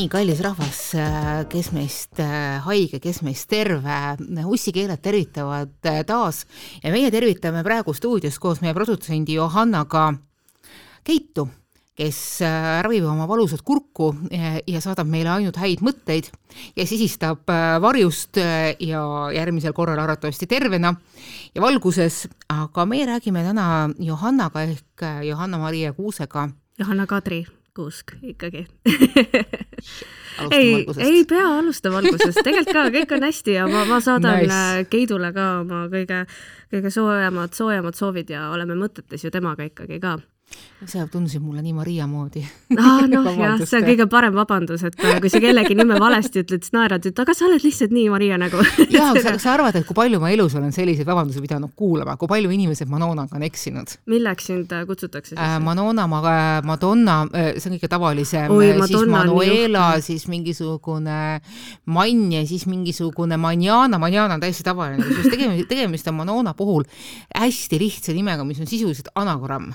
nii, kallis rahvas, kes meist äh, haige, kes meist terve, ussikeeled tervitavad äh, taas. Ja meie tervitame praegu stuudios koos meie produtsendi Johannaga Keitu, kes äh, ravib oma valusat kurku ja saadab meile ainult häid mõtteid ja sisistab varjust ja järgmisel korral arvatavasti tervena ja valguses, aga meie räägime täna Johannaga ehk Johanna-Maria Kuusega. Johanna Kadri Kuusk ikkagi. Ei, ei pea alustama algusest, tegelikult ka kõik on hästi ja ma, ma saadan nice. Äh, Keidule ka oma kõige, kõige soojemad, soojemad soovid ja oleme mõtetes ju temaga ikkagi ka sa tundusid mulle nii Maria moodi ah,. noh jah, see on kõige parem vabandus, et äh, kui sa kellegi nime valesti ütled, siis naerad, et aga sa oled lihtsalt nii Maria nägu jaa, aga sa, sa arvad, et kui palju ma elus olen selliseid vabandusi pidanud kuulama, kui palju inimesed Manonaga on eksinud? milleks sind äh, kutsutakse siis äh,? Manona, Madonna, äh, see on kõige tavalisem, siis Manuela, siis mingisugune Mann ja siis mingisugune Manjana, Manjana on täiesti tavaline, kusjuures tegemist, tegemist on Manona puhul hästi lihtsa nimega, mis on sisuliselt anagramm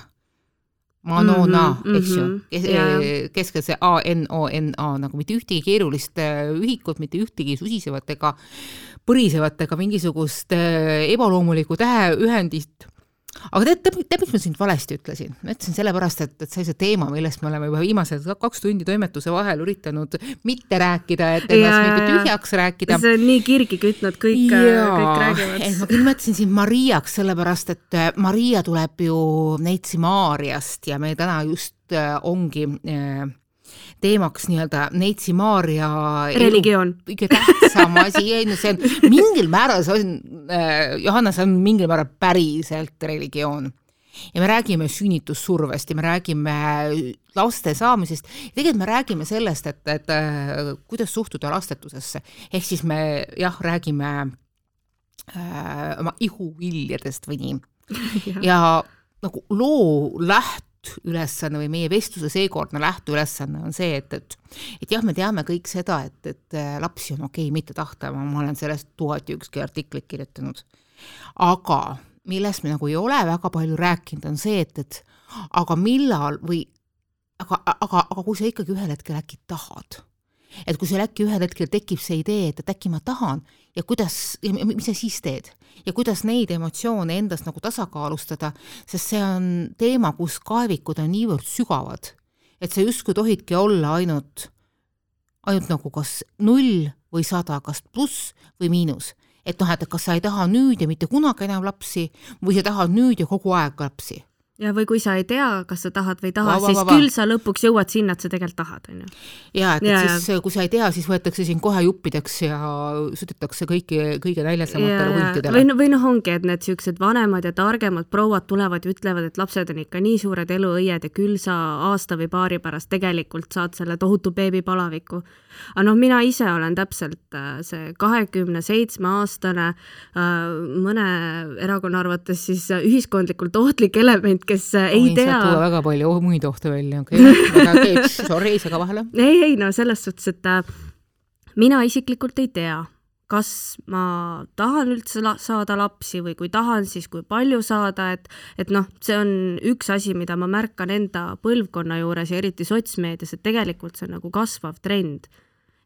Manona mm, -hmm, eks ju mm, kes, yeah. keskel see A N O N A nagu mitte ühtegi keerulist äh, ühikut, mitte ühtegi susisevat ega põrisevat ega mingisugust äh, ebaloomulikku täheühendit aga tead, tead, tead, miks ma sind valesti ütlesin? ma ütlesin sellepärast, et, et see on see teema, millest me oleme juba viimased kaks tundi toimetuse vahel üritanud mitte rääkida, et ennast mitte tühjaks rääkida. see on nii kirgi kütnud, kõik, kõik räägivad. ma küll mõtlesin sind Mariaks, sellepärast et äh, Maria tuleb ju Neitsi Maarjast ja meil täna just äh, ongi äh, teemaks nii-öelda Neitsi Maarja religioon. kõige tähtsam asi, ei no see on mingil määral, see on äh,, Johanna, see on mingil määral päriselt religioon. ja me räägime sünnitussurvest ja me räägime laste saamisest, tegelikult me räägime sellest, et, et äh, kuidas suhtuda lastetusesse, ehk siis me jah, räägime äh, oma ihuviljadest või nii ja. ja nagu loo läht-, lähteülesanne või meie vestluse seekordne lähteülesanne on see, et, et et jah, me teame kõik seda, et, et äh, lapsi on okei okay mitte tahta, ma olen sellest tuhat ja ükski artiklit kirjutanud. aga millest me nagu ei ole väga palju rääkinud, on see, et, et aga millal või aga, aga, aga kui sa ikkagi ühel hetkel äkki tahad et kui sul äkki ühel hetkel tekib see idee, et, et äkki ma tahan ja kuidas, mis sa siis teed? Ja kuidas neid emotsioone endas nagu tasakaalustada, sest see on teema, kus kaevikud on niivõrd sügavad, et sa justkui tohidki olla ainult, ainult nagu kas null või sada, kas pluss või miinus. et noh, et kas sa ei taha nüüd ja mitte kunagi enam lapsi või sa tahad nüüd ja kogu aeg lapsi ja või kui sa ei tea, kas sa tahad või ei taha, siis va, va. küll sa lõpuks jõuad sinna, et sa tegelikult tahad, on ju. ja, et, et siis kui sa ei tea, siis võetakse sind kohe juppideks ja sütitakse kõiki, kõige näljasematele huntidele. või, või noh, ongi, et need niisugused vanemad ja targemad prouad tulevad ja ütlevad, et lapsed on ikka nii suured eluõied ja küll sa aasta või paari pärast tegelikult saad selle tohutu beebipalaviku aga noh, mina ise olen täpselt äh, see kahekümne seitsme aastane äh, mõne erakonna arvates siis äh, ühiskondlikult ohtlik element, kes ei tea. tuua väga palju muid ohte välja, okei okay. sorry, sega vahele. ei, ei no selles suhtes, et mina isiklikult ei tea kas ma tahan üldse la saada lapsi või kui tahan, siis kui palju saada, et et noh, see on üks asi, mida ma märkan enda põlvkonna juures ja eriti sotsmeedias, et tegelikult see on nagu kasvav trend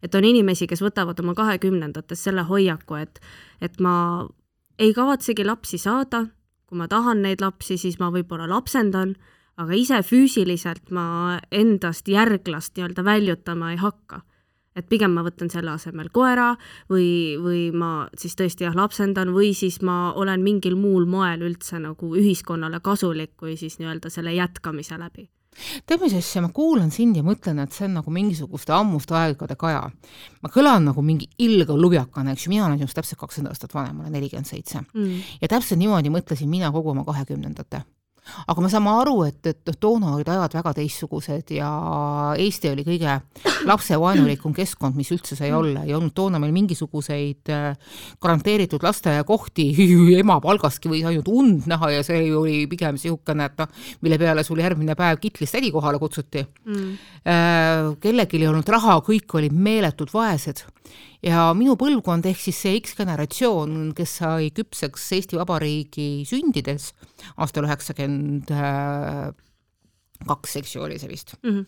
et on inimesi, kes võtavad oma kahekümnendates selle hoiaku, et, et ma ei kavatsegi lapsi saada, kui ma tahan neid lapsi, siis ma võib-olla lapsendan, aga ise füüsiliselt ma endast järglast nii-öelda väljutama ei hakka. et pigem ma võtan selle asemel koera või, või ma siis tõesti jah, lapsendan või siis ma olen mingil muul moel üldse nagu ühiskonnale kasulik, kui siis nii-öelda selle jätkamise läbi tead, mis asja, ma kuulan sind ja mõtlen, et see on nagu mingisuguste ammuste aegade kaja. ma kõlan nagu mingi ilge lubjakana, eks ju, mina olen sinust täpselt kakskümmend aastat vanem, olen nelikümmend seitse. Mm. ja täpselt niimoodi mõtlesin mina kogu oma kahekümnendate aga me saame aru, et, et noh, toona olid ajad väga teistsugused ja Eesti oli kõige lapsevaenulikum keskkond, mis üldse sai olla, ei olnud toona meil mingisuguseid äh, garanteeritud lasteaiakohti ema palgastki võis ainult und näha ja see oli pigem niisugune, et noh, mille peale sul järgmine päev kitlis tädi kohale kutsuti. Mm.. Äh, kellelgi ei olnud raha, kõik olid meeletult vaesed ja minu põlvkond ehk siis see X-generatsioon, kes sai küpseks Eesti Vabariigi sündides aastal üheksakümmend kaks, eks ju, oli see vist mm. -hmm.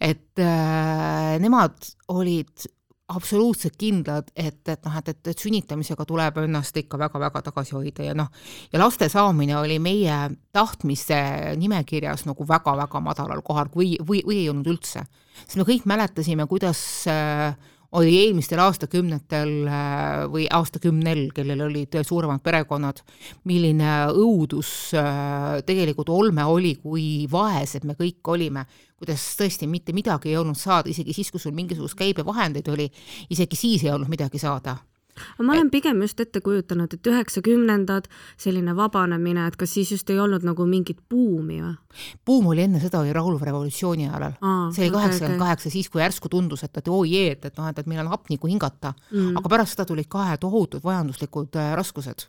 et äh, nemad olid absoluutselt kindlad, et, et noh, et, et, et sünnitamisega tuleb ennast ikka väga-väga tagasi hoida ja noh, ja laste saamine oli meie tahtmise nimekirjas nagu väga-väga madalal kohal või, või, või ei olnud üldse. sest me kõik mäletasime, kuidas äh, oli eelmistel aastakümnetel äh, või aastakümnel, kellel olid suuremad perekonnad, milline õudus äh, tegelikult olme oli, kui vaesed me kõik olime, kuidas tõesti mitte midagi ei olnud saada, isegi siis, kui sul mingisugust käibevahendeid oli, isegi siis ei olnud midagi saada aga ma olen pigem just ette kujutanud, et üheksakümnendad, selline vabanemine, et kas siis just ei olnud nagu mingit buumi või? buum oli enne seda, oli rahulva revolutsiooni ajal. see oli kaheksakümmend kaheksa, siis kui järsku tundus, et, et oo jee, et, et noh, et, et meil on hapnikku hingata mm., aga pärast seda tulid kahe tohutud majanduslikud äh, raskused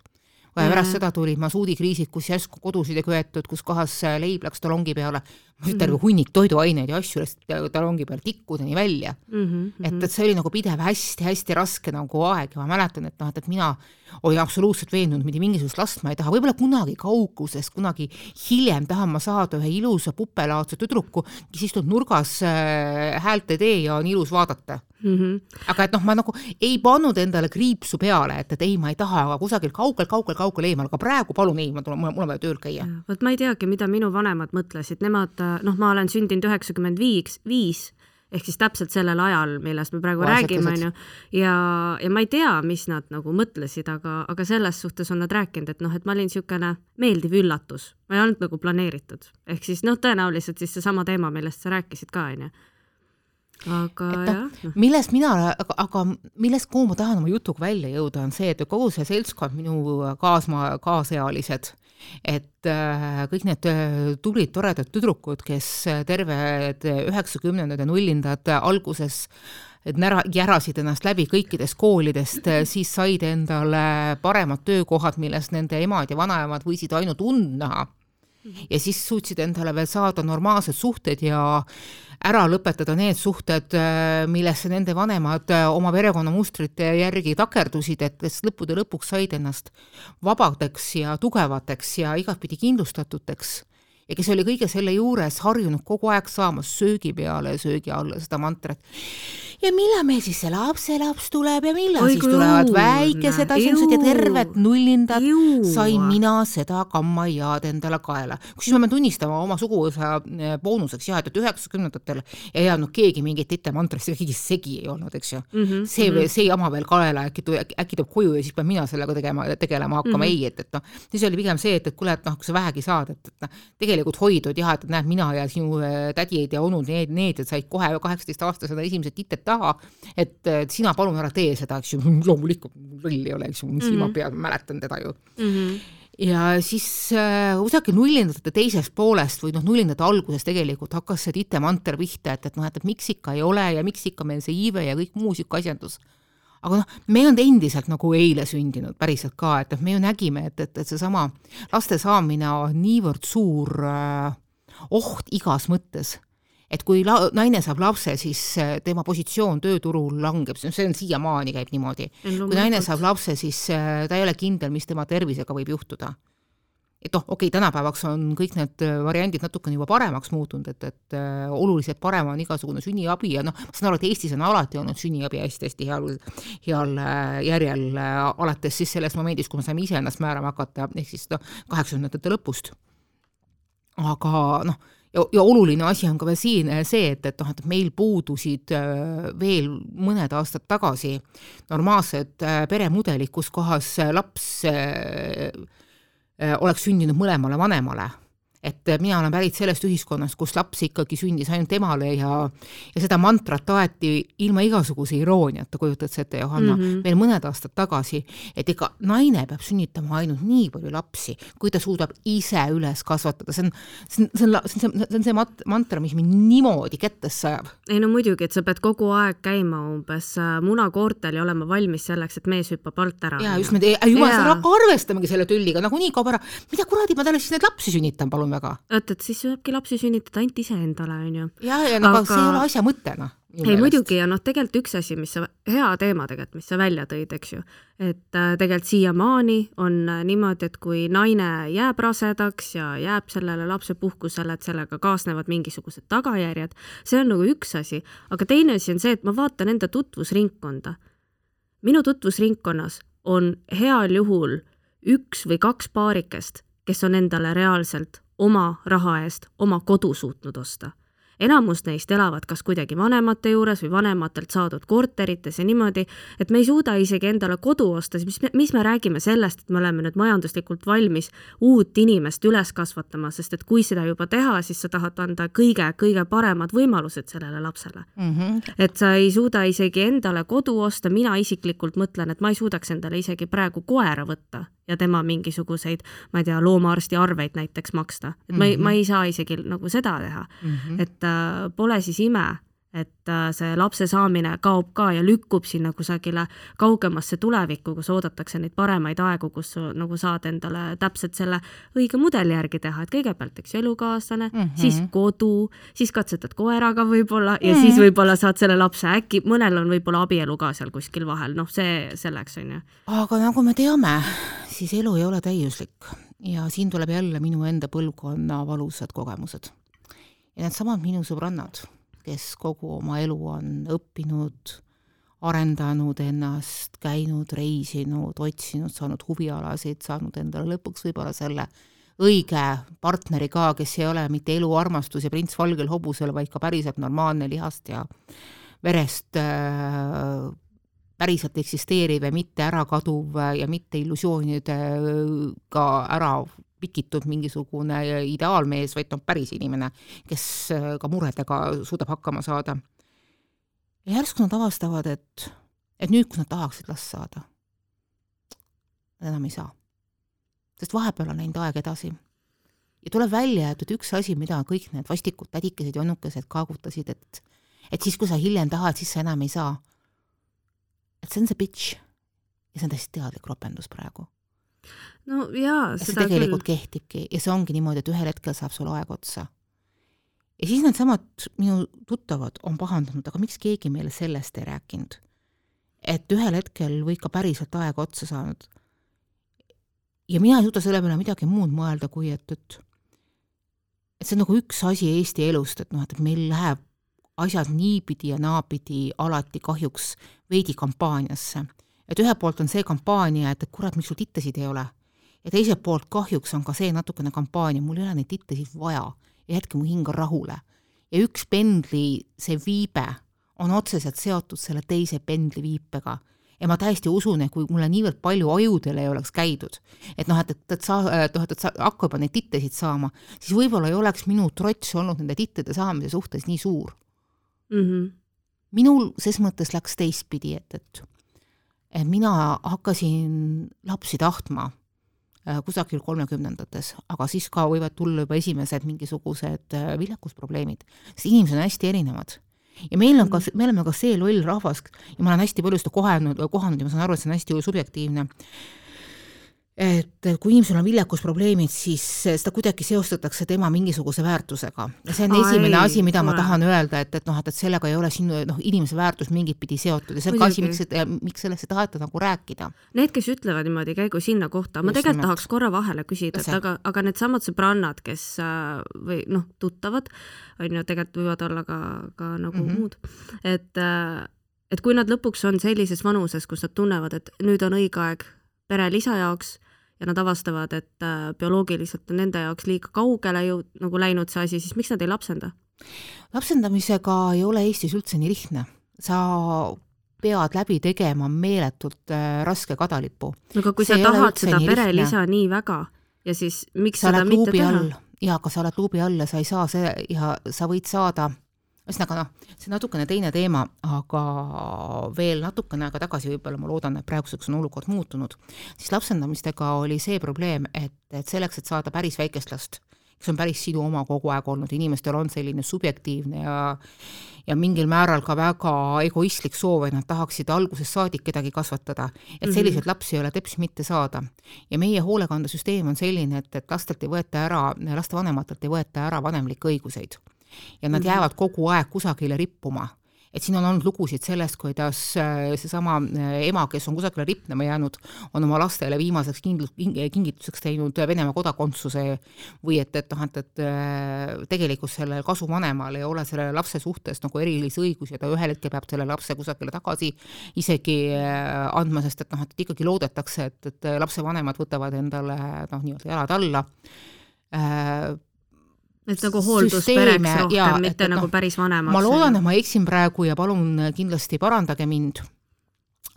pärast seda tulid masuudikriisid, kus järsku kodusid ei köetud, kus kohas äh, leib läks talongi peale, terve mhm. hunnik toiduaineid ja asju läks talongi peal tikkudeni välja mm. -hmm. et, et see oli nagu pidev hästi-hästi raske nagu aeg ja ma mäletan, et noh, et, et mina olin absoluutselt veendunud, mitte mingisugust last ma ei taha, võib-olla kunagi kauguses, kunagi hiljem tahan ma saada ühe ilusa pupelaadse tüdruku, kes istub nurgas äh, häält ei tee ja on ilus vaadata mm. -hmm. aga et noh, ma nagu ei pannud endale kriipsu peale, et, et ei, ma ei taha, aga kusagil kaugel-kaugel-kaugel eemal, aga praegu palun ei, ma tulen, mul on vaja tööl käia. vot ma ei teagi, mida minu vanemad mõtlesid, nemad noh, ma olen sündinud üheksakümmend viis, viis ehk siis täpselt sellel ajal, millest me praegu Vaesed räägime, onju. ja, ja ma ei tea, mis nad nagu mõtlesid, aga, aga selles suhtes on nad rääkinud, et noh, et ma olin niisugune meeldiv üllatus, ma ei olnud nagu planeeritud. ehk siis noh, tõenäoliselt siis seesama teema, millest sa rääkisid ka, onju aga et, jah no.. millest mina, aga, aga millest, kuhu ma tahan oma jutuga välja jõuda, on see, et kogu see seltskond, minu kaasmaa, kaasealised, et äh, kõik need äh, tublid toredad tüdrukud, kes terved üheksakümnendad ja nullindad alguses et nära, järasid ennast läbi kõikidest koolidest, siis said endale paremad töökohad, millest nende emad ja vanaemad võisid ainult und näha. Ja siis suutsid endale veel saada normaalsed suhted ja ära lõpetada need suhted, äh, millesse nende vanemad äh, oma perekonnamustrite järgi takerdusid, et kes lõppude lõpuks said ennast vabadeks ja tugevateks ja igatpidi kindlustatuteks ja kes oli kõige selle juures harjunud kogu aeg saama söögi peale ja söögi alla seda mantrat. ja millal meil siis see lapselaps tuleb ja millal Oi, siis tulevad väikesed asjandused ja terved nullindad, sain mina seda kammaiaad endale kaela. kusjuures ma pean tunnistama oma suguvõsa eh, boonuseks jah, et, et üheksakümnendatel ei jäänud keegi mingit itemantrast, keegi segi ei olnud, eks ju mm. -hmm, see mm, -hmm. see jama veel kaela, äkki, äkki tuleb koju ja siis pean mina sellega tegema, tegelema hakkama mm, -hmm. ei, et, et noh, siis oli pigem see, et, et kuule, et noh, kui sa vähegi saad, et, et noh, tegelikult tegelikult hoidnud jah, et näed, mina ja sinu äh, tädid ja onud, need, need said kohe kaheksateistaastasena esimesed tited taha, et, et sina palun ära tee seda, eks ju, loomulikult loll ei ole, eks ju, mul silma -hmm. peal, mäletan teda ju mm. -hmm ja siis äh, kusagil nullindate teisest poolest või noh, nullindate alguses tegelikult hakkas see titemanter pihta, et, et noh, et, et miks ikka ei ole ja miks ikka meil see iive ja kõik muu sihuke asjandus aga noh, me ei olnud endiselt nagu eile sündinud päriselt ka, et, et me ju nägime, et, et, et seesama laste saamine on niivõrd suur äh, oht igas mõttes. Et kui la-, naine saab lapse, siis äh, tema positsioon tööturul langeb, see on siiamaani käib niimoodi. kui naine saab lapse, siis äh, ta ei ole kindel, mis tema tervisega võib juhtuda et noh, okei okay,, tänapäevaks on kõik need äh, variandid natukene juba paremaks muutunud, et, et äh, oluliselt parem on igasugune sünniabi ja noh, ma saan aru, et Eestis on alati olnud sünniabi hästi-hästi heal, heal äh, järjel alates siis sellest momendist, kui me saime ise ennast määrama hakata, ehk siis noh, kaheksakümnendate lõpust. aga noh, ja, ja oluline asi on ka veel siin see, et, et noh, et meil puudusid veel mõned aastad tagasi normaalsed peremudelid, kus kohas laps Äh, oleks sündinud mõlemale vanemale et mina olen pärit sellest ühiskonnast, kus laps ikkagi sündis ainult emale ja ja seda mantrat aeti ilma igasuguse irooniata, kujutad sa ette, Johanna mm, -hmm. veel mõned aastad tagasi, et ega naine peab sünnitama ainult nii palju lapsi, kui ta suudab ise üles kasvatada, see on, see on, see on, see on, see on see mat-, mantra, mis mind niimoodi kettesse sajab. ei no muidugi, et sa pead kogu aeg käima umbes äh, munakoortel ja olema valmis selleks, et mees hüppab alt ära. jaa, just, me jumal, sa hakka arvestamegi selle tülliga, nagunii kaob ära, mida kuradi ma talle siis neid lapsi sünnitan, palun väga. oot, et siis saabki lapsi sünnitada ainult iseendale, onju. ja, ja no aga see ei ole asja mõte, noh ei muidugi ja noh, tegelikult üks asi, mis sa, hea teema tegelikult, mis sa välja tõid, eks ju, et äh, tegelikult siiamaani on äh, niimoodi, et kui naine jääb rasedaks ja jääb sellele lapsepuhkusele, et sellega kaasnevad mingisugused tagajärjed, see on nagu üks asi, aga teine asi on see, et ma vaatan enda tutvusringkonda. minu tutvusringkonnas on heal juhul üks või kaks paarikest, kes on endale reaalselt oma raha eest oma kodu suutnud osta enamus neist elavad kas kuidagi vanemate juures või vanematelt saadud korterites ja niimoodi, et me ei suuda isegi endale kodu osta, siis mis me, mis me räägime sellest, et me oleme nüüd majanduslikult valmis uut inimest üles kasvatama, sest et kui seda juba teha, siis sa tahad anda kõige-kõige paremad võimalused sellele lapsele mm. -hmm. et sa ei suuda isegi endale kodu osta, mina isiklikult mõtlen, et ma ei suudaks endale isegi praegu koera võtta ja tema mingisuguseid, ma ei tea, loomaarsti arveid näiteks maksta. et ma ei mm, -hmm. ma ei saa isegi nagu seda teha mm. -hmm. et äh, pole siis ime, et äh, see lapse saamine kaob ka ja lükkub sinna kusagile kaugemasse tulevikku, kus oodatakse neid paremaid aegu, kus nagu saad endale täpselt selle õige mudeli järgi teha, et kõigepealt, eks ju, elukaaslane mm, -hmm. siis kodu, siis katsetad koeraga võib-olla ja mm -hmm. siis võib-olla saad selle lapse, äkki mõnel on võib-olla abielu ka seal kuskil vahel, noh, see selleks on ju. aga nagu me teame, siis elu ei ole täiuslik ja siin tuleb jälle minu enda põlvkonna valusad kogemused. ja needsamad minu sõbrannad kes kogu oma elu on õppinud, arendanud ennast, käinud, reisinud, otsinud, saanud huvialasid, saanud endale lõpuks võib-olla selle õige partneri ka, kes ei ole mitte eluarmastus ja prints valgel hobusel, vaid ka päriselt normaalne lihast ja verest äh, päriselt eksisteeriv ja mitte ära kaduv ja mitte illusioonidega ära pikitud mingisugune ideaalmees, vaid noh, päris inimene, kes äh, ka muredega suudab hakkama saada. ja järsku nad avastavad, et, et nüüd, kus nad tahaksid last saada, nad enam ei saa. sest vahepeal on läinud aeg edasi. ja tuleb välja, et, et üks asi, mida kõik need vastikud tädikesed ja onukesed kaagutasid, et et siis, kui sa hiljem tahad, siis sa enam ei saa. et see on see bitch. ja see on täiesti teadlik ropendus praegu no jaa, see tegelikult küll. kehtibki ja see ongi niimoodi, et ühel hetkel saab sul aeg otsa. ja siis needsamad minu tuttavad on pahandanud, aga miks keegi meile sellest ei rääkinud? et ühel hetkel võib ka päriselt aeg otsa saanud. ja mina ei suuda selle peale midagi muud mõelda, kui et, et et see on nagu üks asi Eesti elust, et noh, et meil läheb asjad niipidi ja naapidi alati kahjuks veidi kampaaniasse et ühelt poolt on see kampaania, et, et kurat, miks sul tittasid ei ole. ja teiselt poolt kahjuks on ka see natukene kampaania, mul ei ole neid tittasid vaja ja jätke mu hing rahule. ja üks pendli see viibe on otseselt seotud selle teise pendli viipega ja ma täiesti usun, et kui mulle niivõrd palju ajudel ei oleks käidud, et noh, et, et, et sa, noh, et, et sa hakka juba neid tittesid saama, siis võib-olla ei oleks minu trots olnud nende tittede saamise suhtes nii suur mm. -hmm. minul ses mõttes läks teistpidi, et, et et mina hakkasin lapsi tahtma äh, kusagil kolmekümnendates, aga siis ka võivad tulla juba esimesed mingisugused äh, viljakusprobleemid, sest inimesed on hästi erinevad. ja meil on ka, me oleme ka see loll rahvas ja ma olen hästi palju seda kohanud, kohanud ja ma saan aru, et see on hästi subjektiivne et kui inimesel on viljakusprobleemid, siis seda kuidagi seostatakse tema mingisuguse väärtusega. ja see on Ai, esimene asi, mida ma tahan öelda, et, et noh, et, et sellega ei ole sinu noh, inimese väärtus mingit pidi seotud ja see on ka asi, miks, miks sellest ei taheta nagu rääkida. Need, kes ütlevad niimoodi, käigu sinna kohta, ma tegelikult tahaks korra vahele küsida, et aga, aga needsamad sõbrannad, kes äh, või noh, tuttavad, on ju, tegelikult võivad olla ka, ka nagu mm -hmm. muud, et äh, et kui nad lõpuks on sellises vanuses, kus nad tunnevad, et nüüd on õige aeg perelisa jaoks ja nad avastavad, et äh, bioloogiliselt on nende jaoks liiga kaugele ju nagu läinud see asi, siis miks nad ei lapsenda? lapsendamisega ei ole Eestis üldse nii lihtne. sa pead läbi tegema meeletult äh, raske kadalipu. no aga kui see sa tahad seda perelisa nii väga ja siis miks sa seda mitte teha? jaa, aga sa oled luubi all ja sa ei saa see ja sa võid saada ühesõnaga noh, see natukene teine teema, aga veel natukene aega tagasi, võib-olla ma loodan, et praeguseks on olukord muutunud, siis lapsendamistega oli see probleem, et, et selleks, et saada päris väikest last, kes on päris sinu oma kogu aeg olnud, inimestel on selline subjektiivne ja ja mingil määral ka väga egoistlik soov, et nad tahaksid algusest saadik kedagi kasvatada, et mhm. selliseid mm -hmm. lapsi ei ole teps mitte saada. ja meie hoolekandesüsteem on selline, et, et lastelt ei võeta ära, lastevanematelt ei võeta ära vanemlikke õiguseid ja nad -hmm. jäävad kogu aeg kusagile rippuma. Et siin on olnud lugusid sellest, kuidas äh, seesama äh, ema, kes on kusagile ripnema jäänud, on oma lastele viimaseks kindl-, kingituseks teinud Venemaa kodakondsuse. Või et, et noh, et, et äh, tegelikult sellel kasuvanemal ei ole selle lapse suhtes nagu erilisi õigusi ja ta ühel hetkel peab selle lapse kusagile tagasi isegi andma, sest et noh, et ikkagi loodetakse, et, et lapsevanemad võtavad endale noh, nii-öelda jalad alla et nagu hoolduspereks rohkem, ja, mitte et, nagu no, päris vanemaks. ma loodan, et ma eksin praegu ja palun kindlasti parandage mind,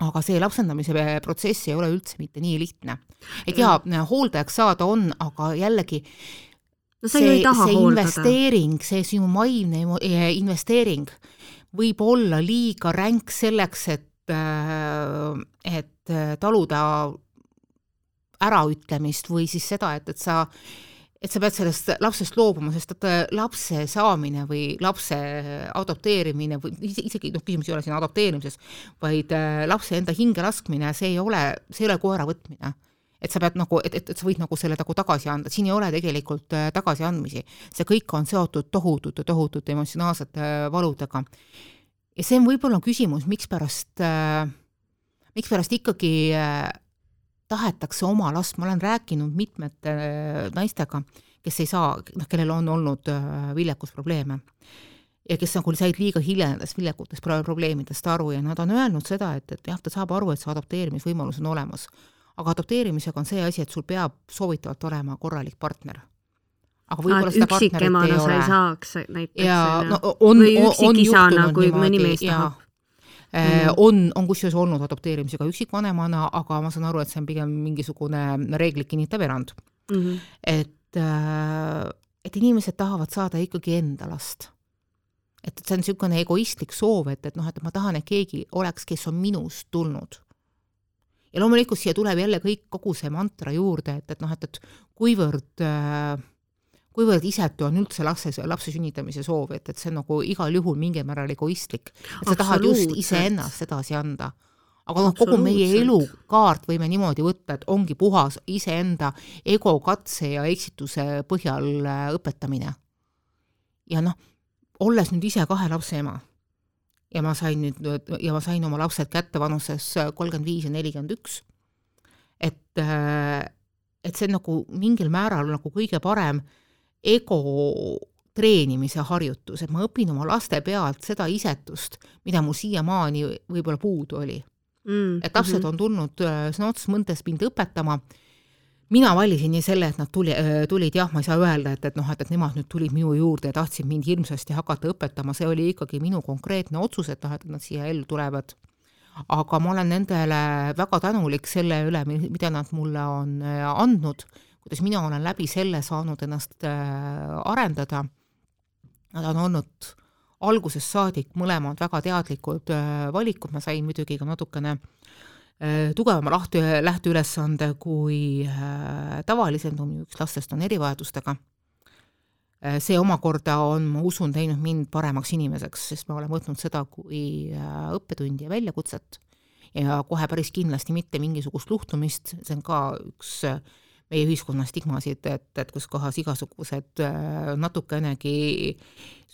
aga see lapsendamise protsess ei ole üldse mitte nii lihtne. et jaa, hooldajaks saada on, aga jällegi no see, ju ei taha see investeering, see sinu eh, investeering võib olla liiga ränk selleks, et, äh, et taluda äraütlemist või siis seda, et, et sa et sa pead sellest lapsest loobuma, sest et äh, lapse saamine või lapse adopteerimine või isegi noh, küsimus ei ole siin adopteerimises, vaid äh, lapse enda hinge laskmine, see ei ole, see ei ole koera võtmine et sa pead nagu, et, et, et sa võid nagu selle nagu tagasi anda, siin ei ole tegelikult äh, tagasiandmisi. see kõik on seotud tohutute, tohutute emotsionaalsete valudega. ja see on võib-olla küsimus, mikspärast äh,, mikspärast ikkagi äh, tahetakse oma last, ma olen rääkinud mitmete äh, naistega, kes ei saa, noh, kellel on olnud äh, viljakusprobleeme ja kes nagu said liiga hilja nendest viljakutest probleemidest aru ja nad on öelnud seda, et, et jah, ta saab aru, et see adopteerimisvõimalus on olemas. aga adopteerimisega on see asi, et sul peab soovitavalt olema korralik partner. aga võib-olla seda partnerit ei ole. sa ei saaks näiteks ja no on, on, on juhtunud kui mõni mees tahab Mm. on, on kusjuures olnud adopteerimisega üksikvanemana, aga ma saan aru, et see on pigem mingisugune reeglit kinnitav erand mm. -hmm. et, äh, et inimesed tahavad saada ikkagi enda last. et, et see on niisugune egoistlik soov, et, et noh, et ma tahan, et keegi oleks, kes on minust tulnud. ja loomulikult siia tuleb jälle kõik, kogu see mantra juurde, et, et noh, et, et kuivõrd äh, kuivõrd isetu on üldse lapse, lapse sünnitamise soov, et, et see on nagu igal juhul mingil määral egoistlik. et sa tahad just iseennast edasi anda. aga noh, kogu meie elukaart võime niimoodi võtta, et ongi puhas iseenda ego katse ja eksituse põhjal äh, õpetamine. ja noh, olles nüüd ise kahe lapse ema ja ma sain nüüd, ja ma sain oma lapsed kätte vanuses kolmkümmend viis ja nelikümmend üks, et, äh, et see on nagu mingil määral nagu kõige parem ego treenimise harjutus, et ma õpin oma laste pealt seda isetust, mida mul siiamaani võib-olla puudu oli mm,. et lapsed mm -hmm. on tulnud äh, sõna otseses mõttes mind õpetama, mina valisin nii selle, et nad tuli, äh, tulid, jah, ma ei saa öelda, et, et noh, et, et nemad nüüd tulid minu juurde ja tahtsid mind hirmsasti hakata õpetama, see oli ikkagi minu konkreetne otsus, et noh, et nad siia ellu tulevad. aga ma olen nendele väga tänulik selle üle, mida nad mulle on äh, andnud kuidas mina olen läbi selle saanud ennast äh, arendada. Nad on olnud algusest saadik mõlemad väga teadlikud äh, valikud, ma sain muidugi ka natukene äh, tugevama lahti, lähteülesande kui tavaliselt, üks lastest on erivajadustega. see omakorda on, ma usun, teinud mind paremaks inimeseks, sest ma olen võtnud seda kui õppetundi ja väljakutset ja kohe päris kindlasti mitte mingisugust luhtumist, see on ka üks äh, meie ühiskonna stigmasid, et, et kus kohas igasugused äh, natukenegi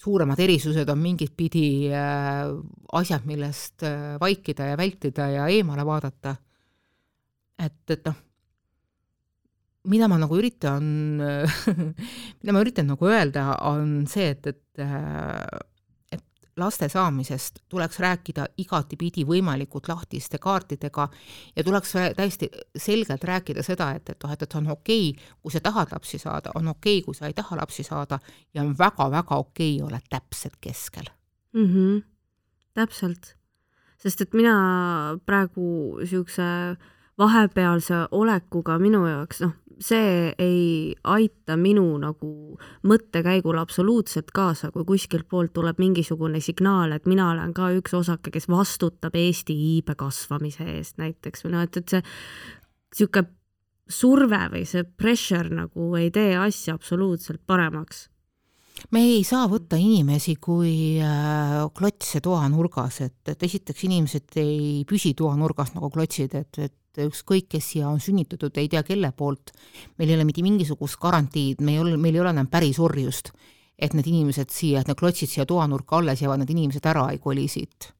suuremad erisused on mingit pidi äh, asjad, millest äh, vaikida ja vältida ja eemale vaadata. et, et noh, mida ma nagu üritan mida ma üritan nagu öelda, on see, et, et laste saamisest tuleks rääkida igatipidi võimalikult lahtiste kaartidega ja tuleks täiesti selgelt rääkida seda, et, et noh, et, et on okei okay,, kui sa tahad lapsi saada, on okei okay,, kui sa ei taha lapsi saada ja on väga-väga okei okay olla täpselt keskel mm. -hmm. täpselt, sest et mina praegu niisuguse vahepealse olekuga minu jaoks, noh, see ei aita minu nagu mõttekäigul absoluutselt kaasa, kui kuskilt poolt tuleb mingisugune signaal, et mina olen ka üks osake, kes vastutab Eesti iibe kasvamise eest näiteks või noh, et, et see niisugune surve või see pressure nagu ei tee asja absoluutselt paremaks. Me ei saa võtta inimesi kui äh, klotse toanurgas, et, et esiteks inimesed ei püsi toanurgas nagu klotsid, et, et ükskõik, kes siia on sünnitatud, ei tea kelle poolt, meil ei ole mitte mingisugust garantiid, me ei ole, meil ei ole enam päris orjust. et need inimesed siia, et need klotsid siia toanurka alles jäävad, need inimesed ära ei koli siit.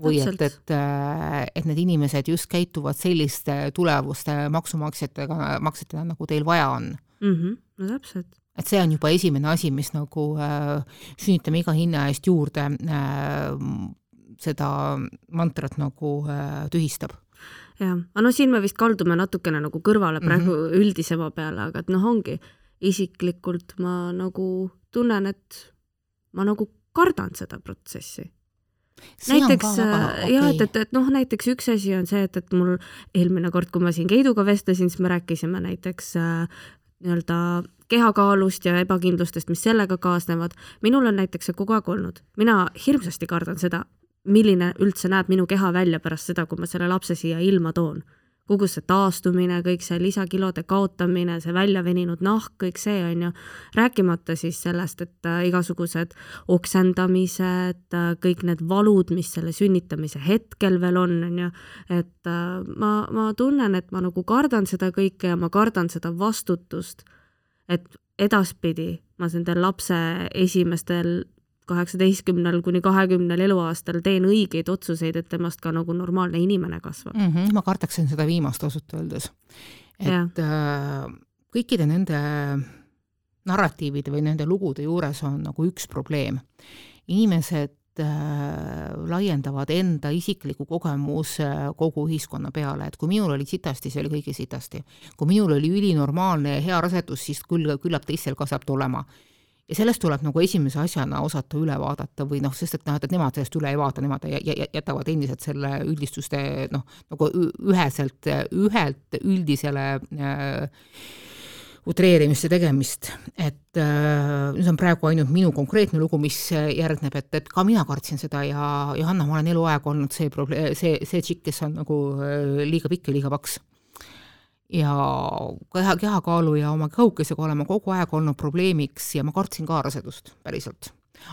või et, et, äh, et need inimesed just käituvad selliste tulevuste maksumaksjatega, maksjatena, nagu teil vaja on mm. -hmm. no täpselt. et see on juba esimene asi, mis nagu äh, sünnitame iga hinna eest juurde äh, seda mantrat nagu äh, tühistab jah, aga no siin me vist kaldume natukene nagu kõrvale praegu mm -hmm. üldisema peale, aga et noh, ongi isiklikult ma nagu tunnen, et ma nagu kardan seda protsessi. näiteks okay. jah, et, et, et noh, näiteks üks asi on see, et, et mul eelmine kord, kui ma siin Keiduga vestlesin, siis me rääkisime näiteks äh, nii-öelda kehakaalust ja ebakindlustest, mis sellega kaasnevad. minul on näiteks see kogu aeg olnud, mina hirmsasti kardan seda, milline üldse näeb minu keha välja pärast seda, kui ma selle lapse siia ilma toon. kogu see taastumine, kõik see lisakilode kaotamine, see väljaveninud nahk, kõik see on ju, rääkimata siis sellest, et äh, igasugused oksendamised äh,, kõik need valud, mis selle sünnitamise hetkel veel on, on ju, et äh, ma, ma tunnen, et ma nagu kardan seda kõike ja ma kardan seda vastutust, et edaspidi ma nende lapse esimestel kaheksateistkümnel kuni kahekümnel eluaastal teen õigeid otsuseid, et temast ka nagu normaalne inimene kasvab mm. -hmm, ma kardaksin seda viimast ausalt öeldes. et äh, kõikide nende narratiivide või nende lugude juures on nagu üks probleem. inimesed äh, laiendavad enda isikliku kogemuse kogu ühiskonna peale, et kui minul oli sitasti, see oli kõigil sitasti. kui minul oli ülinormaalne ja hea rasedus, siis küll, küllap teistel ka saab tulema ja sellest tuleb nagu esimese asjana osata üle vaadata või noh, sest et noh, et nemad sellest üle ei vaata, nemad jätavad endiselt selle üldistuste noh, nagu üheselt, ühelt üldisele äh, utreerimiste tegemist, et äh, see on praegu ainult minu konkreetne lugu, mis järgneb, et, et ka mina kartsin seda ja Johanna, ma olen eluaeg olnud see probleem, see, see tšikk, kes on nagu äh, liiga pikk ja liiga paks ja keha, kehakaalu ja oma kõhukesega olema kogu aeg olnud probleemiks ja ma kartsin ka rasedust, päriselt.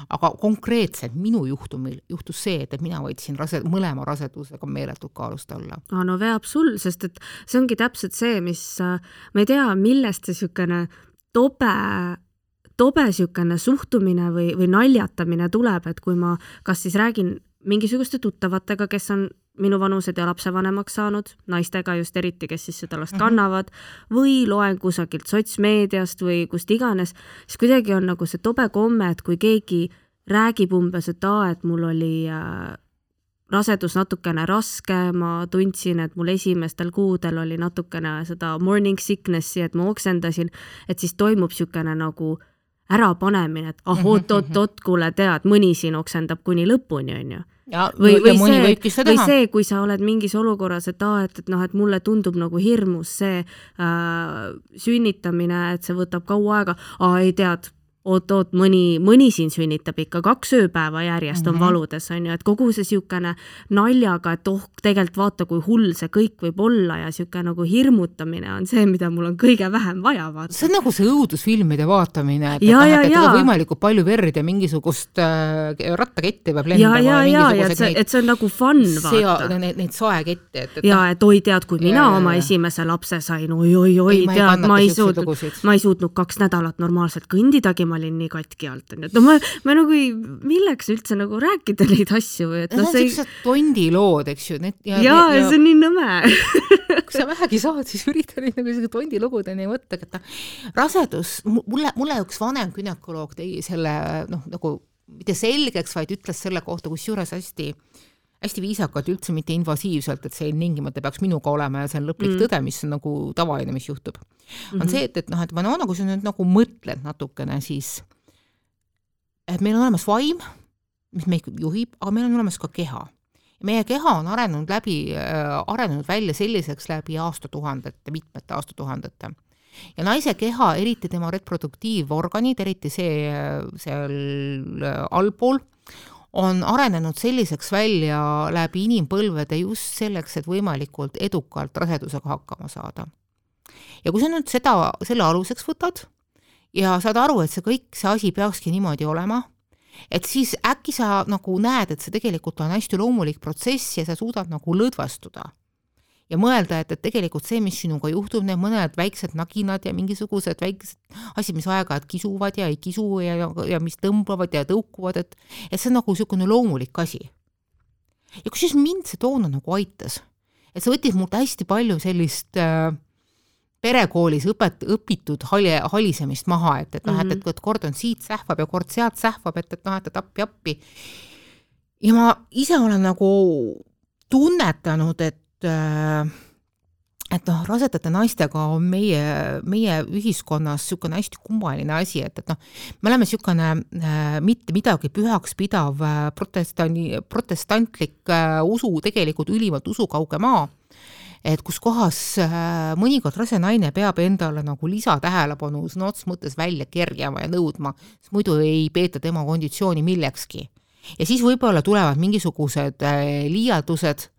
aga konkreetselt minu juhtumil juhtus see, et, et mina võtsin rase-, mõlema rasedusega meeletult kaalust alla. aa, no veab sul, sest et see ongi täpselt see, mis, ma ei tea, millest see niisugune tobe tobe niisugune suhtumine või, või naljatamine tuleb, et kui ma kas siis räägin mingisuguste tuttavatega, kes on minuvanused ja lapsevanemaks saanud, naistega just eriti, kes siis seda last mhm. kannavad, või loen kusagilt sotsmeediast või kust iganes, siis kuidagi on nagu see tobe komme, et kui keegi räägib umbes, et aa, et mul oli äh, rasedus natukene raske, ma tundsin, et mul esimestel kuudel oli natukene seda morning sickness'i, et ma oksendasin, et siis toimub niisugune nagu ärapanemine, et ah oot-oot-oot, kuule, tead, mõni siin oksendab kuni lõpuni, onju ja, või, või see, või see, kui sa oled mingis olukorras, et aa, et, et noh, et mulle tundub nagu hirmus see äh, sünnitamine, et see võtab kaua aega, aa ei tead, oot-oot, mõni, mõni siin sünnitab ikka kaks ööpäeva järjest mm -hmm. on valudes, on ju, et kogu see niisugune naljaga, et oh, tegelikult vaata, kui hull see kõik võib olla ja niisugune nagu hirmutamine on see, mida mul on kõige vähem vaja vaadata. see on nagu see õudusfilmide vaatamine, et, ja, et, et võimalikult palju verd ja mingisugust äh, rattaketti peab lendama. ja, ja, ja, ja et see, et see on nagu fun vaata. Neid, neid saekette, et, et ja et oi, tead, kui mina ja, oma ja, esimese lapse sain oi,, oi-oi-oi, tead, ma ei suutnud, ma ei suutnud kaks nädalat normaalselt kõndidagi, ma olin nii katki alt, onju, et no ma, ma nagu ei, milleks üldse nagu rääkida neid asju või et noh, see siuksed tondilood, eks ju, need ja jaa, ja see on nii nõme. kui sa vähegi saad, siis ürita neid nagu sellise tondilugudeni võtta, et noh, rasedus, mulle, mulle üks vanem gümnakoloog tegi selle noh, nagu mitte selgeks, vaid ütles selle kohta kusjuures hästi äh, hästi viisakalt, üldse mitte invasiivselt, et see ilmtingimata peaks minuga olema ja see on lõplik mm. tõde, mis on nagu tavaline, mis juhtub mm. -hmm. on mhm. see, et, et noh, et ma no nagu sa nüüd nagu mõtled natukene, siis et meil on olemas vaim, mis meid juhib, aga meil on olemas ka keha. meie keha on arenenud läbi äh,, arenenud välja selliseks läbi aastatuhandete, mitmete aastatuhandete ja naise keha, eriti tema reproduktiivorganid, eriti see seal allpool, on arenenud selliseks välja läbi inimpõlvede just selleks, et võimalikult edukalt rasedusega hakkama saada. ja kui sa nüüd seda, selle aluseks võtad ja saad aru, et see kõik, see asi peakski niimoodi olema, et siis äkki sa nagu näed, et see tegelikult on hästi loomulik protsess ja sa suudad nagu lõdvestuda ja mõelda, et, et tegelikult see, mis sinuga juhtub, need mõned väiksed naginad ja mingisugused väiksed asjad, mis aeg-ajalt kisuvad ja ei kisu ja, ja mis tõmbavad ja tõukuvad, et et see on nagu niisugune loomulik asi. ja kusjuures mind see toona nagu aitas, et see võttis mult hästi palju sellist äh, perekoolis õpet-, õpitud hali, halisemist maha, et, et noh, et, et, et kord on siit sähvab ja kord sealt sähvab, et, et noh, et, et appi-appi. ja ma ise olen nagu tunnetanud, et et noh, rasedate naistega on meie, meie ühiskonnas niisugune hästi kummaline asi, et, et noh, me oleme niisugune äh, mitte midagi pühaks pidav äh, protestani, protestantlik äh, usu, tegelikult ülimalt usukauge maa et kus kohas äh, mõnikord rase naine peab endale nagu lisatähelepanu sõna otseses mõttes välja kerjama ja nõudma, sest muidu ei peeta tema konditsiooni millekski. ja siis võib-olla tulevad mingisugused äh, liialdused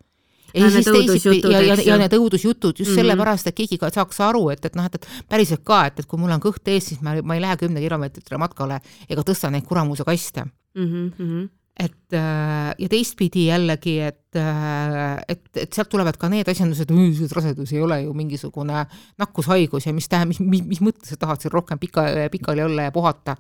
ja, siis teisipidi ja, ja, ja need õudusjutud just mm -hmm. sellepärast, et keegi ka saaks aru, et, et noh, et, et päriselt ka, et, et kui mul on kõht ees, siis ma, ma ei lähe kümne kilomeetrile matkale ega tõsta neid kuramuse kaste mm. -hmm et äh, ja teistpidi jällegi, et, äh, et, et sealt tulevad ka need asjandused, et rasedus ei ole ju mingisugune nakkushaigus ja mis tähendab, mis, mis, mis mõttes sa tahad seal rohkem pika, pikali olla ja puhata.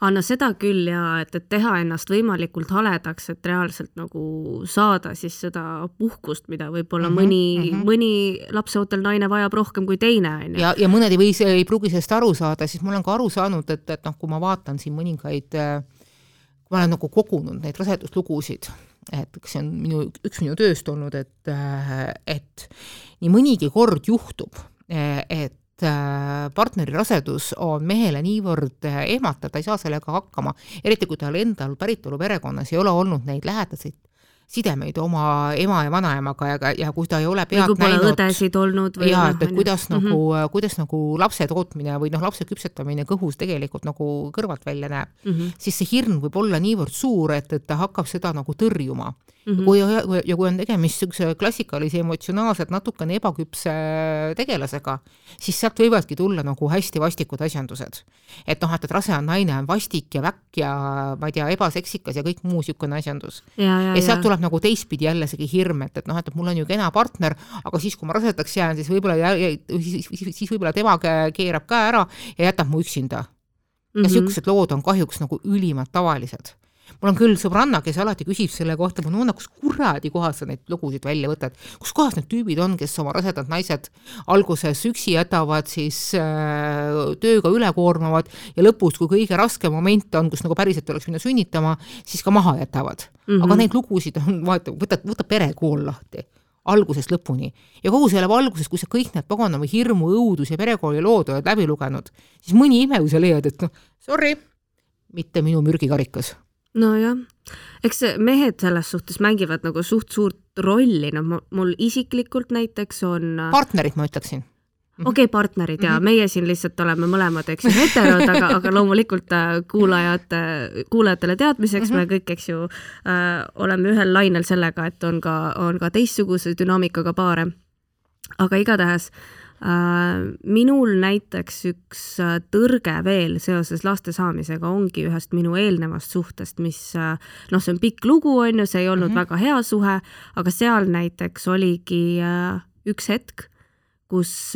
aa, no seda küll ja et, et teha ennast võimalikult haledaks, et reaalselt nagu saada siis seda puhkust, mida võib-olla mm -hmm, mõni mm, -hmm. mõni lapseootel naine vajab rohkem kui teine, on ju. ja, ja mõned ei või, ei pruugi sellest aru saada, siis ma olen ka aru saanud, et, et noh, kui ma vaatan siin mõningaid äh, ma olen nagu kogunud neid raseduslugusid, et see on minu, üks minu tööst olnud, et, et nii mõnigi kord juhtub, et partneri rasedus on mehele niivõrd ehmatav, ta ei saa sellega hakkama, eriti kui tal endal päritolu perekonnas ei ole olnud neid lähedaseid sidemeid oma ema ja vanaemaga ja, ja kui ta ei ole pealt näinud. õdesid olnud või. jaa, et, et kuidas mm -hmm. nagu, kuidas nagu lapse tootmine või noh, lapse küpsetamine kõhus tegelikult nagu kõrvalt välja näeb mm, -hmm. siis see hirm võib olla niivõrd suur, et, et ta hakkab seda nagu tõrjuma mm. -hmm. kui, ja kui on tegemist niisuguse klassikalise emotsionaalselt natukene ebaküpse tegelasega, siis sealt võivadki tulla nagu hästi vastikud asjandused. et noh, et, et rase on naine, on vastik ja väkk ja ma ei tea, ebaseksikas ja kõik muu niisugune asjandus. ja, ja, ja sealt tuleb nagu teistpidi jälle isegi hirm, et, et noh, et mul on ju kena partner, aga siis, kui ma rasedaks jään, siis võib-olla, siis, siis, siis võib-olla tema keerab ka ära ja jätab mu üksinda. ja niisugused mm -hmm. lood on kahjuks nagu ülimalt tavalised mul on küll sõbranna, kes alati küsib selle kohta, ma no kus kuradi kohast sa neid lugusid välja võtad, kus kohas need tüübid on, kes oma rasedad naised alguses üksi jätavad, siis äh, tööga üle koormavad ja lõpus, kui kõige raskem moment on, kus nagu päriselt tuleks minna sünnitama, siis ka maha jätavad mm. -hmm. aga neid lugusid on, vaata, võta, võta perekool lahti algusest lõpuni. ja kogu selle valguses, kui sa kõik need paganama hirmu, õudus ja perekooli lood oled läbi lugenud, siis mõni ime, kui sa leiad, et noh, sorry, mitte minu mürgikarikas nojah, eks mehed selles suhtes mängivad nagu suht suurt rolli, noh, mul isiklikult näiteks on äh, partnerid, ma ütleksin okei okay,, partnerid ja mm -hmm. meie siin lihtsalt oleme mõlemad, eks ju, heterod, aga, aga loomulikult äh, kuulajate, kuulajatele teadmiseks mm -hmm. me kõik, eks ju äh,, oleme ühel lainel sellega, et on ka, on ka teistsuguse dünaamikaga paare. aga igatahes Äh, minul näiteks üks äh, tõrge veel seoses laste saamisega ongi ühest minu eelnevast suhtest, mis äh, noh, see on pikk lugu, on ju, see ei olnud mm -hmm. väga hea suhe, aga seal näiteks oligi üks hetk, kus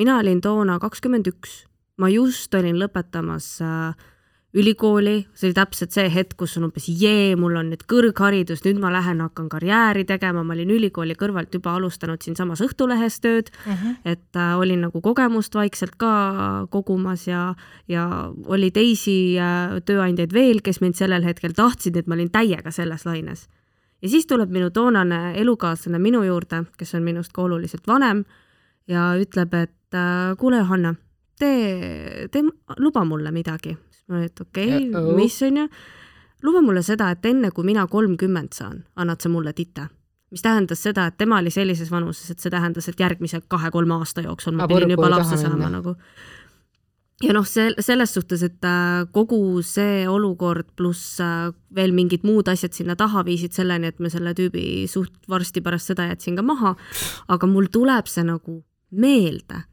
mina olin toona kakskümmend üks, ma just olin lõpetamas äh, ülikooli, see oli täpselt see hetk, kus on umbes jee, mul on nüüd kõrgharidus, nüüd ma lähen hakkan karjääri tegema, ma olin ülikooli kõrvalt juba alustanud siinsamas Õhtulehes tööd uh, mhm. -huh. et äh, olin nagu kogemust vaikselt ka kogumas ja, ja oli teisi äh, tööandjaid veel, kes mind sellel hetkel tahtsid, et ma olin täiega selles laines. ja siis tuleb minu toonane elukaaslane minu juurde, kes on minust ka oluliselt vanem ja ütleb, et äh, kuule, Johanna, tee, tee, luba mulle midagi et okei okay, uh, -oh. mis on ju, luba mulle seda, et enne kui mina kolmkümmend saan, annad sa mulle tite. mis tähendas seda, et tema oli sellises vanuses, et see tähendas, et järgmise kahe-kolme aasta jooksul ma pidin juba lapse saama nagu ja noh, see selles suhtes, et äh, kogu see olukord pluss äh, veel mingid muud asjad sinna taha viisid selleni, et ma selle tüübi suht varsti pärast seda jätsin ka maha, aga mul tuleb see nagu meelde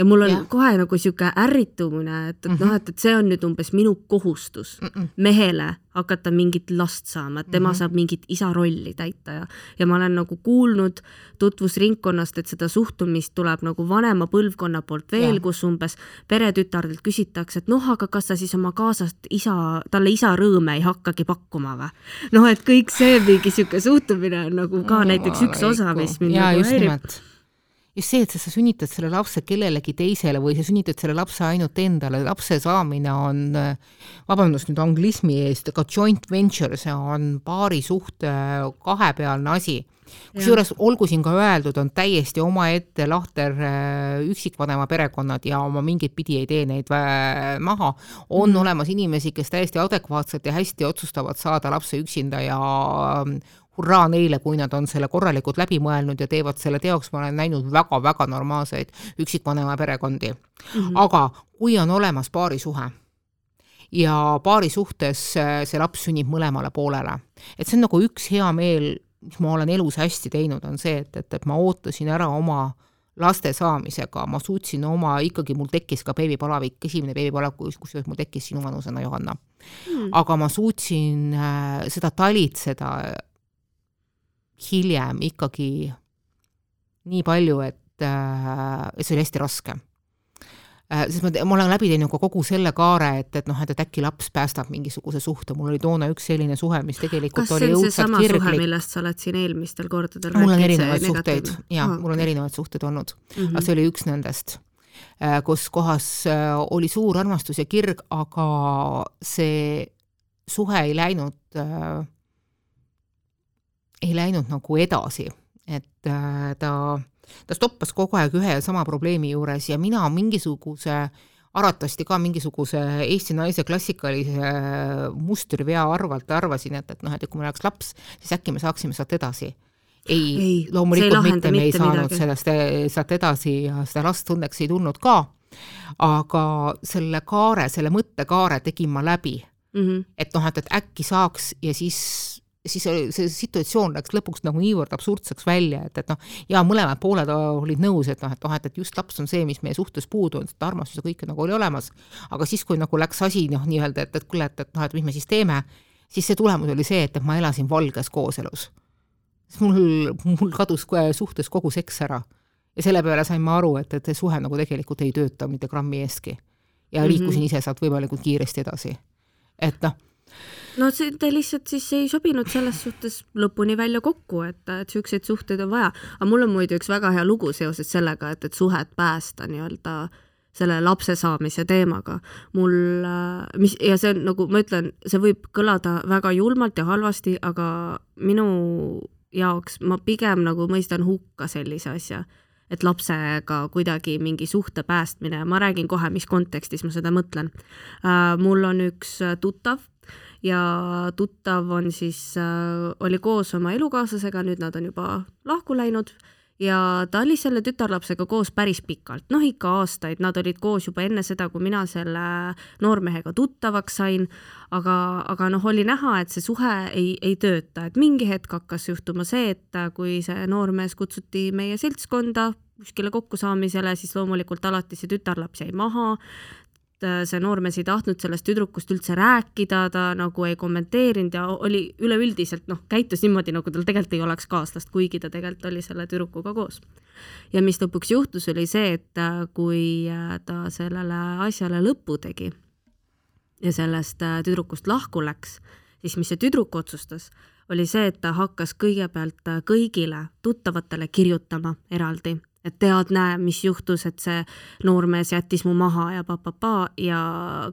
ja mul on Jah. kohe nagu sihuke ärritumine, et, et mm -hmm. noh, et, et see on nüüd umbes minu kohustus mm -mm. mehele hakata mingit last saama, et tema mm -hmm. saab mingit isa rolli täita ja, ja ma olen nagu kuulnud tutvusringkonnast, et seda suhtumist tuleb nagu vanema põlvkonna poolt veel, kus umbes peretütardelt küsitakse, et noh, aga kas sa siis oma kaasast isa, talle isa rõõme ei hakkagi pakkuma või? noh, et kõik see mingi sihuke suhtumine on nagu ka näiteks üks osa, mis mind ja, nagu häirib just see, et sa, sünnitad selle lapse kellelegi teisele või sa sünnitad selle lapse ainult endale, lapse saamine on, vabandust nüüd anglismi eest, aga joint venture, see on paari suhte kahepealne asi. kusjuures olgu siin ka öeldud, on täiesti omaette lahter äh, üksikvanema perekonnad ja oma mingit pidi ei tee neid äh, maha. on mm. olemas inimesi, kes täiesti adekvaatselt ja hästi otsustavad saada lapse üksinda ja hurraa neile, kui nad on selle korralikult läbi mõelnud ja teevad selle teoks, ma olen näinud väga-väga normaalseid üksikvanema perekondi mm. -hmm. aga kui on olemas paarisuhe ja paari suhtes äh, see laps sünnib mõlemale poolele, et see on nagu üks hea meel, mis ma olen elus hästi teinud, on see, et, et, et ma ootasin ära oma laste saamisega, ma suutsin oma, ikkagi mul tekkis ka beebipalavik, esimene beebipalavik, kusjuures mul tekkis sinu vanusena, Johanna mm.. aga ma suutsin äh, seda talitseda hiljem ikkagi nii palju, et, et see oli hästi raske. sest ma, ma olen läbi teinud ka kogu selle kaare, et, et noh, et, et äkki laps päästab mingisuguse suhte, mul oli toona üks selline suhe, mis tegelikult kas oli õudselt kirglik. millest sa oled siin eelmistel kordadel mul on erinevaid suhteid negatiivne? ja Aa, mul on okei. erinevaid suhteid olnud mm. -hmm. aga see oli üks nendest, kus kohas äh, oli suur armastus ja kirg, aga see suhe ei läinud äh, ei läinud nagu edasi, et äh, ta, ta stoppas kogu aeg ühe ja sama probleemi juures ja mina mingisuguse arvatavasti ka mingisuguse Eesti naise klassikalise äh, mustrivea arvalt arvasin, et, et noh, et kui meil oleks laps, siis äkki me saaksime sealt edasi. ei, Ei, loomulikult mitte, me ei mitte saanud midagi. sellest, sealt edasi ja seda last õnneks ei tulnud ka, aga selle kaare, selle mõttekaare tegin ma läbi Mhm. et noh, et, et äkki saaks ja siis, siis oli- see situatsioon läks lõpuks nagu niivõrd absurdseks välja, et, et noh, ja mõlemad pooled olid nõus, et noh, et noh, et, et just laps on see, mis meie suhtes puudu on, sest armastus ja kõike nagu oli olemas, aga siis, kui nagu läks asi noh, nii-öelda, et, et kuule, et, et noh, et mis me siis teeme, siis see tulemus oli see, et, et ma elasin valges kooselus. siis mul, mul kadus suhtes kogu seks ära. ja selle peale sain ma aru, et, et see suhe nagu tegelikult ei tööta mitte grammi eestki. ja liikusin mm -hmm. ise sealt võimalikult kiiresti edasi et noh, no see, te lihtsalt siis ei sobinud selles suhtes lõpuni välja kokku, et, et siukseid suhteid on vaja. aga mul on muide üks väga hea lugu seoses sellega, et, et suhet päästa nii-öelda selle lapse saamise teemaga. mul, mis, ja see on nagu ma ütlen, see võib kõlada väga julmalt ja halvasti, aga minu jaoks ma pigem nagu mõistan hukka sellise asja et lapsega kuidagi mingi suhte päästmine ja ma räägin kohe, mis kontekstis ma seda mõtlen. mul on üks äh, tuttav ja tuttav on siis, oli koos oma elukaaslasega, nüüd nad on juba lahku läinud. Ja ta oli selle tütarlapsega koos päris pikalt, noh ikka aastaid, nad olid koos juba enne seda, kui mina selle noormehega tuttavaks sain, aga, aga noh, oli näha, et see suhe ei, ei tööta, et mingi hetk hakkas juhtuma see, et kui see noormees kutsuti meie seltskonda kuskile kokkusaamisele, siis loomulikult alati see tütarlaps jäi maha, see noormees ei tahtnud sellest tüdrukust üldse rääkida, ta nagu ei kommenteerinud ja oli üleüldiselt noh, käitus niimoodi, nagu tal tegelikult ei oleks kaaslast, kuigi ta tegelikult oli selle tüdrukuga koos. ja mis lõpuks juhtus, oli see, et kui ta sellele asjale lõpu tegi ja sellest tüdrukust lahku läks, siis mis see tüdruk otsustas, oli see, et ta hakkas kõigepealt kõigile tuttavatele kirjutama eraldi et tead, näe, mis juhtus, et see noormees jättis mu maha ja papapaa ja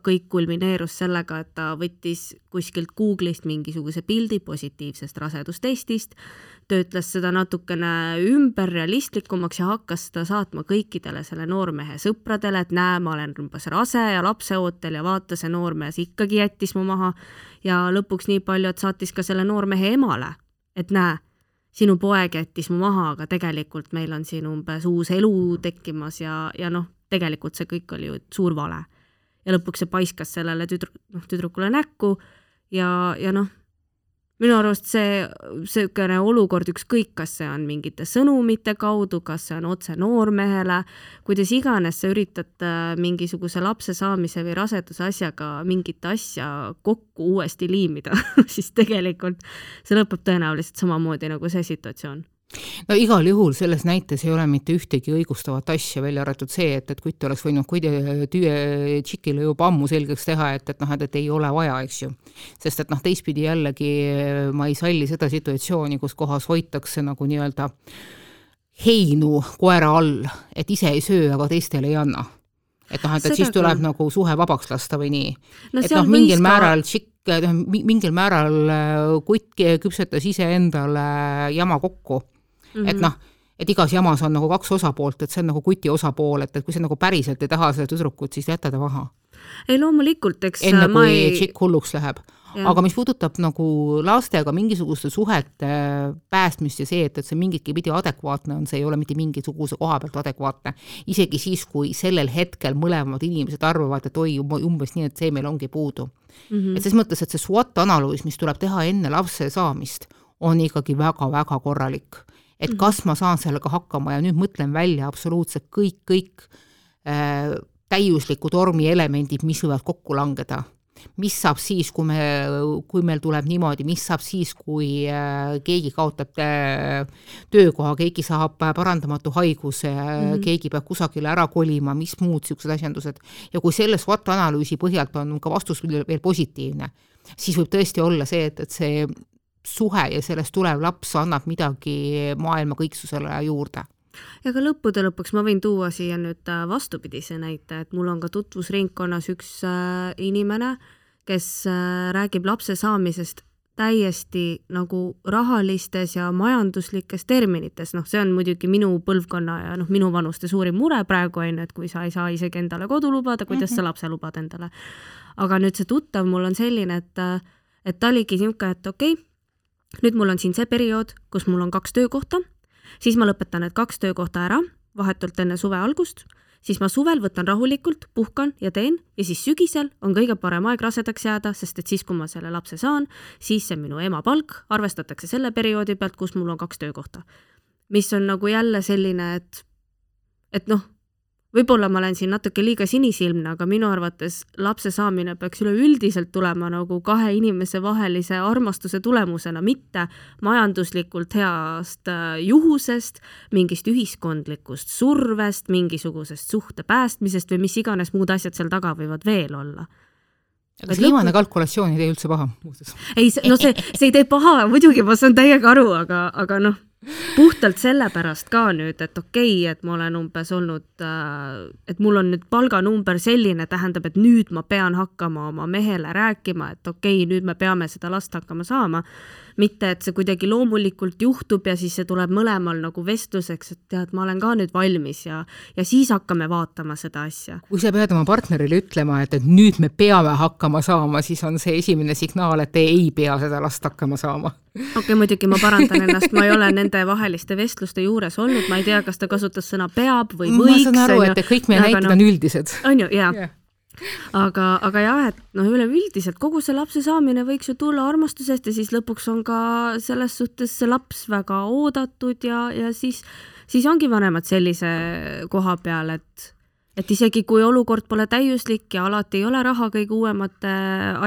kõik kulmineerus sellega, et ta võttis kuskilt Google'ist mingisuguse pildi positiivsest rasedustestist, töötles seda natukene ümber realistlikumaks ja hakkas seda saatma kõikidele selle noormehe sõpradele, et näe, ma olen umbes rase ja lapseootel ja vaata, see noormees ikkagi jättis mu maha. Ja lõpuks nii palju, et saatis ka selle noormehe emale, et näe sinu poeg jättis mu maha, aga tegelikult meil on siin umbes uus elu tekkimas ja, ja noh, tegelikult see kõik oli ju suur vale. ja lõpuks see paiskas sellele tüdru-, noh, tüdrukule näkku ja, ja noh, minu arust see, niisugune olukord, ükskõik, kas see on mingite sõnumite kaudu, kas see on otse noormehele, kuidas iganes sa üritad äh, mingisuguse lapse saamise või raseduse asjaga mingit asja kokku uuesti liimida siis tegelikult see lõpeb tõenäoliselt samamoodi nagu see situatsioon no igal juhul selles näites ei ole mitte ühtegi õigustavat asja, välja arvatud see, et, et Kutt oleks võinud Kuidi tüü tšikile juba ammu selgeks teha, et, et noh, et, et ei ole vaja, eks ju. sest et noh, teistpidi jällegi ma ei salli seda situatsiooni, kus kohas hoitakse nagu nii-öelda heinu koera all, et ise ei söö, aga teistele ei anna. et noh, et, et siis tuleb ka. nagu suhe vabaks lasta või nii no,. et noh, mingil määral tšikk noh, mingil määral kutt küpsetas iseendale jama kokku mm, -hmm. et noh, et igas jamas on nagu kaks osapoolt, et see on nagu kuti osapool, et, et kui sa nagu päriselt ei taha seda tüdrukut, siis jäta ta maha. ei loomulikult, eks enne kui ei... tšikk hulluks läheb. aga mis puudutab nagu lastega mingisuguste suhete päästmist ja see, et, et see mingitki pidi adekvaatne on, see ei ole mitte mingisuguse koha pealt adekvaatne. isegi siis, kui sellel hetkel mõlemad inimesed arvavad, et oi, umbes nii, et see meil ongi puudu mm. -hmm. et ses mõttes, et see SWOT analüüs, mis tuleb teha enne lapse saamist, on ikkagi väga-väga korralik et mhm. kas ma saan sellega hakkama ja nüüd mõtlen välja absoluutselt kõik, kõik äh, täiusliku tormi elemendid, mis võivad kokku langeda. mis saab siis, kui me, kui meil tuleb niimoodi, mis saab siis, kui äh, keegi kaotab äh, töökoha, keegi saab parandamatu haiguse mm, -hmm. keegi peab kusagile ära kolima, mis muud niisugused asjandused. ja kui selle SWOT analüüsi põhjalt on ka vastus veel positiivne, siis võib tõesti olla see, et, et see suhe ja sellest tulev laps annab midagi maailma kõiksusele juurde ja ka lõppude lõpuks ma võin tuua siia nüüd äh, vastupidise näite, et mul on ka tutvusringkonnas üks äh, inimene, kes äh, räägib lapse saamisest täiesti nagu rahalistes ja majanduslikes terminites, noh, see on muidugi minu põlvkonna ja noh, minu vanuste suurim mure praegu on ju, et kui sa ei saa isegi endale kodu lubada, kuidas mm -hmm. sa lapse lubad endale. aga nüüd see tuttav mul on selline, et, et ta oligi niisugune, et okei okay,, nüüd mul on siin see periood, kus mul on kaks töökohta, siis ma lõpetan need kaks töökohta ära vahetult enne suve algust, siis ma suvel võtan rahulikult, puhkan ja teen. Ja siis sügisel on kõige parem aeg rasedaks jääda, sest et siis, kui ma selle lapse saan, siis see minu ema palk arvestatakse selle perioodi pealt, kus mul on kaks töökohta. mis on nagu jälle selline, et, et noh võib-olla ma olen siin natuke liiga sinisilmne, aga minu arvates lapse saamine peaks üleüldiselt tulema nagu kahe inimese vahelise armastuse tulemusena, mitte majanduslikult heast äh, juhusest, mingist ühiskondlikust survest, mingisugusest suhte päästmisest või mis iganes muud asjad seal taga võivad veel olla aga see viimane lõpu... kalkulatsioon ei tee üldse paha, muuseas. ei, no see, see ei tee paha, muidugi ma saan täiega aru, aga, aga noh, puhtalt sellepärast ka nüüd, et okei okay,, et ma olen umbes olnud, äh, et mul on nüüd palganumber selline, tähendab, et nüüd ma pean hakkama oma mehele rääkima, et okei okay,, nüüd me peame seda last hakkama saama mitte et see kuidagi loomulikult juhtub ja siis see tuleb mõlemal nagu vestluseks, et tead, ma olen ka nüüd valmis ja, ja siis hakkame vaatama seda asja. kui sa pead oma partnerile ütlema, et, et nüüd me peame hakkama saama, siis on see esimene signaal, et te ei pea seda last hakkama saama. okei okay,, muidugi ma parandan ennast, ma ei ole nende vaheliste vestluste juures olnud, ma ei tea, kas ta kasutas sõna peab või võiks. ma saan aru, et kõik meie näited no, on üldised. on ju, jaa yeah aga, aga jah, et noh, üleüldiselt kogu see lapse saamine võiks ju tulla armastusest ja siis lõpuks on ka selles suhtes see laps väga oodatud ja, ja siis, siis ongi vanemad sellise koha peal, et et isegi kui olukord pole täiuslik ja alati ei ole raha kõige uuemate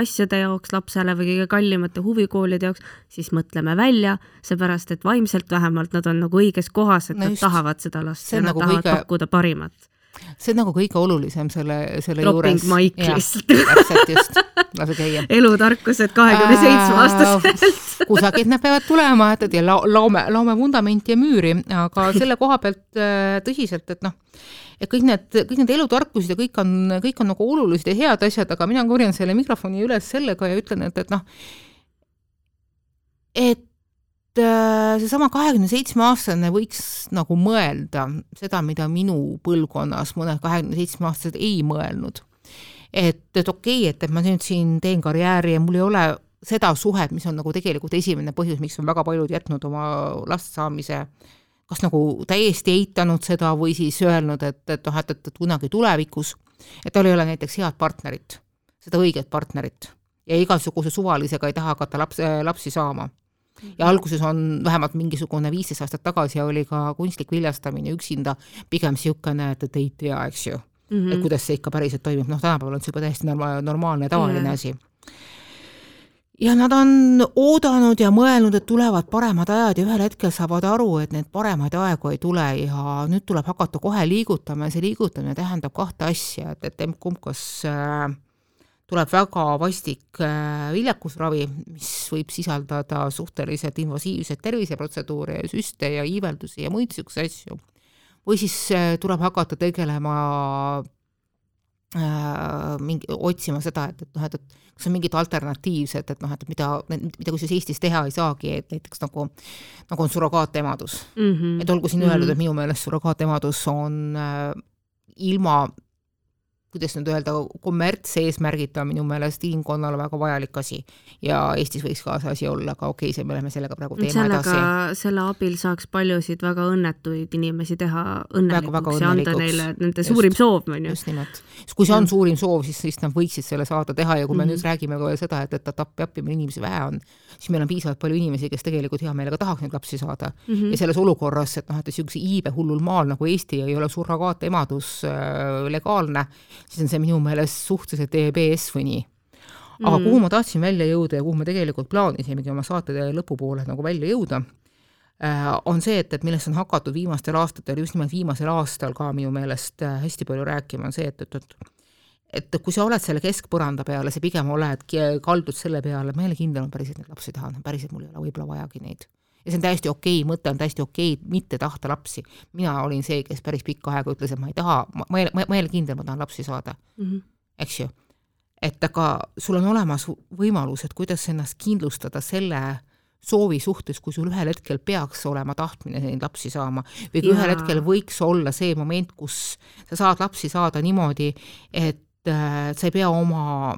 asjade jaoks lapsele või kõige kallimate huvikoolide jaoks, siis mõtleme välja, seepärast et vaimselt vähemalt nad on nagu õiges kohas, et no nad just, tahavad seda last ja nad nagu tahavad kõige... pakkuda parimat see on nagu kõige olulisem selle, selle Dropping juures. Mike lihtsalt. täpselt just, lase käia. elutarkused kahekümne seitsme aastaselt. kusagilt need peavad tulema, et, et ja laome, laome vundamenti ja müüri, aga selle koha pealt äh, tõsiselt, et noh, et kõik need, kõik need elutarkused ja kõik on, kõik on nagu olulised ja head asjad, aga mina korjan selle mikrofoni üles sellega ja ütlen, et, et noh, et seesama kahekümne seitsme aastane võiks nagu mõelda seda, mida minu põlvkonnas mõned kahekümne seitsme aastased ei mõelnud. et, et okei okay,, et, et ma nüüd siin teen karjääri ja mul ei ole seda suhet, mis on nagu tegelikult esimene põhjus, miks on väga paljud jätnud oma last saamise kas nagu täiesti eitanud seda või siis öelnud, et, et noh, et, et kunagi tulevikus, et tal ei ole näiteks head partnerit, seda õiget partnerit ja igasuguse suvalisega ei taha hakata laps, lapsi saama. Ja alguses on vähemalt mingisugune viisteist aastat tagasi oli ka kunstlik viljastamine üksinda pigem niisugune, et, et ei tea, eks ju mm, -hmm. et kuidas see ikka päriselt toimib, noh, tänapäeval on see juba täiesti norma-, normaalne ja tavaline yeah. asi ja nad on oodanud ja mõelnud, et tulevad paremad ajad ja ühel hetkel saavad aru, et neid paremaid aegu ei tule ja nüüd tuleb hakata kohe liigutama ja see liigutamine tähendab kahte asja, et, et emb-kumb, kas äh, tuleb väga vastik äh, viljakusravi, mis võib sisaldada suhteliselt invasiivseid terviseprotseduure ja süste ja iiveldusi ja muid niisuguseid asju, või siis äh, tuleb hakata tegelema äh, mingi, otsima seda, et, et noh, et, et kas on mingid alternatiivsed, et noh, et mida, mida kusjuures Eestis teha ei saagi, et näiteks nagu, nagu on surrogaatemadus mm. -hmm. et olgu siin mm -hmm. öeldud, et minu meelest surrogaatemadus on äh, ilma kuidas nüüd öelda, kommertseesmärgita on minu meelest inimkonnale väga vajalik asi. ja Eestis võiks ka see asi olla, aga okei okay,, see, me läheme sellega praegu teema sellega, edasi. selle abil saaks paljusid väga õnnetuid inimesi teha õnnelikuks ja anda neile nende just, suurim soov, on ju. just nimelt. kui see on suurim soov, siis, siis nad võiksid selle saada teha ja kui me mm -hmm. nüüd räägime ka veel seda, et, et appi, appi, meil inimesi vähe on, siis meil on piisavalt palju inimesi, kes tegelikult hea meelega tahaks neid lapsi saada mm. -hmm. ja selles olukorras, et noh, et niisuguse iibehullul maal nagu Eesti ei ole surrogaatemadus äh, legaalne, siis on see minu meelest suhteliselt EBS või nii. aga mm. kuhu ma tahtsin välja jõuda ja kuhu me tegelikult plaanisimegi oma saate lõpupoole nagu välja jõuda, äh, on see, et, et millest on hakatud viimastel aastatel, just nimelt viimasel aastal ka minu meelest äh, hästi palju rääkima, on see, et, et, et et kui sa oled selle keskpõranda peal ja sa pigem oled, kaldud selle peale, ma ei ole kindel, ma päriselt neid lapsi tahan, päriselt mul ei ole võib-olla vajagi neid ja see on täiesti okei mõte on täiesti okei mitte tahta lapsi. mina olin see, kes päris pikka aega ütles, et ma ei taha, ma, ei, ma ei ole kindel, ma tahan lapsi saada mm. -hmm. eks ju. et aga sul on olemas võimalused, kuidas ennast kindlustada selle soovi suhtes, kui sul ühel hetkel peaks olema tahtmine neid lapsi saama või kui ja. ühel hetkel võiks olla see moment, kus sa saad lapsi saada niimoodi, et äh, sa ei pea oma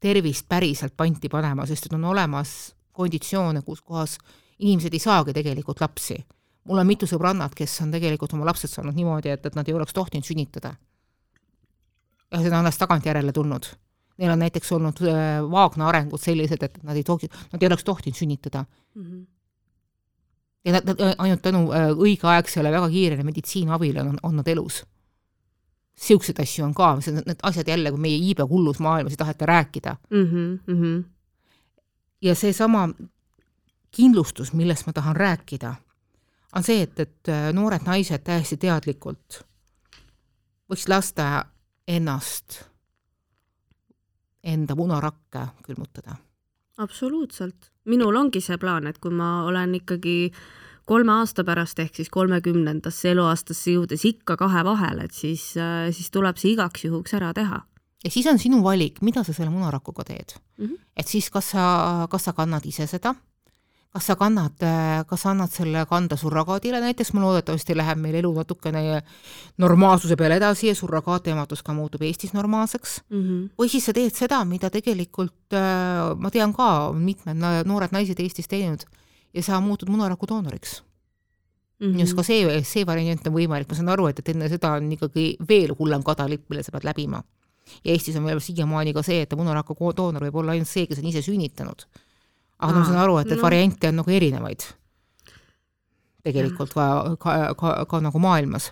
tervist päriselt panti panema, sest et on olemas konditsioone, kus kohas inimesed ei saagi tegelikult lapsi. mul on mitu sõbrannat, kes on tegelikult oma lapsed saanud niimoodi, et, et nad ei oleks tohtinud sünnitada. ja see on alles tagantjärele tulnud. Neil on näiteks olnud äh, vaagna arengud sellised, et nad ei tohi, nad ei oleks tohtinud sünnitada mm. -hmm. ja nad, nad ainult tänu äh, õigeaegsele väga kiirele meditsiiniabile on, on nad elus niisuguseid asju on ka, need asjad jälle, kui meie iibe hullus maailmas ei taheta rääkida mm -hmm. ja seesama kindlustus, millest ma tahan rääkida, on see, et, et äh, noored naised täiesti teadlikult võiks lasta ennast enda munarakke külmutada. absoluutselt, minul ongi see plaan, et kui ma olen ikkagi kolme aasta pärast ehk siis kolmekümnendasse eluaastasse jõudes ikka kahe vahel, et siis, äh, siis tuleb see igaks juhuks ära teha ja siis on sinu valik, mida sa selle munarakuga teed mm. -hmm. et siis kas sa, kas sa kannad ise seda kas sa kannad, kas sa annad selle kanda surrogaadile näiteks, ma loodetavasti läheb meil elu natukene normaalsuse peale edasi ja surrogaatemadus ka muutub Eestis normaalseks mm, -hmm. või siis sa teed seda, mida tegelikult äh, ma tean ka, mitmed noored naised Eestis teinud ja sa muutud munaraku doonoriks mm. -hmm. just ka see, see variant on võimalik, ma saan aru, et, et enne seda on ikkagi veel hullem kadalipp, mille sa pead läbima. ja Eestis on veel siiamaani ka see, et munaraku doonor võib olla ainult see, kes on ise sünnitanud aga ma saan aru, et, et no. variante on nagu erinevaid tegelikult ka, ka, ka, ka nagu maailmas.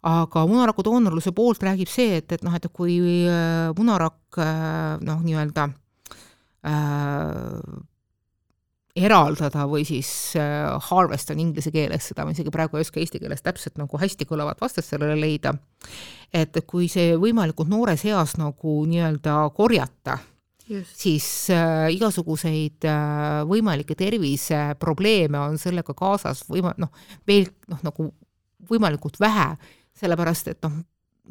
aga munaraku doonorluse poolt räägib see, et, et noh, et kui äh, munarakk äh, noh, nii-öelda äh, eraldada või siis äh, harvest on inglise keeles, seda ma isegi praegu ei oska eesti keeles täpselt nagu hästi kõlavat vastast sellele leida, et kui see võimalikult noores eas nagu nii-öelda korjata siis äh, igasuguseid äh, võimalikke terviseprobleeme on sellega kaasas võima-, noh, veel noh, nagu võimalikult vähe, sellepärast et noh,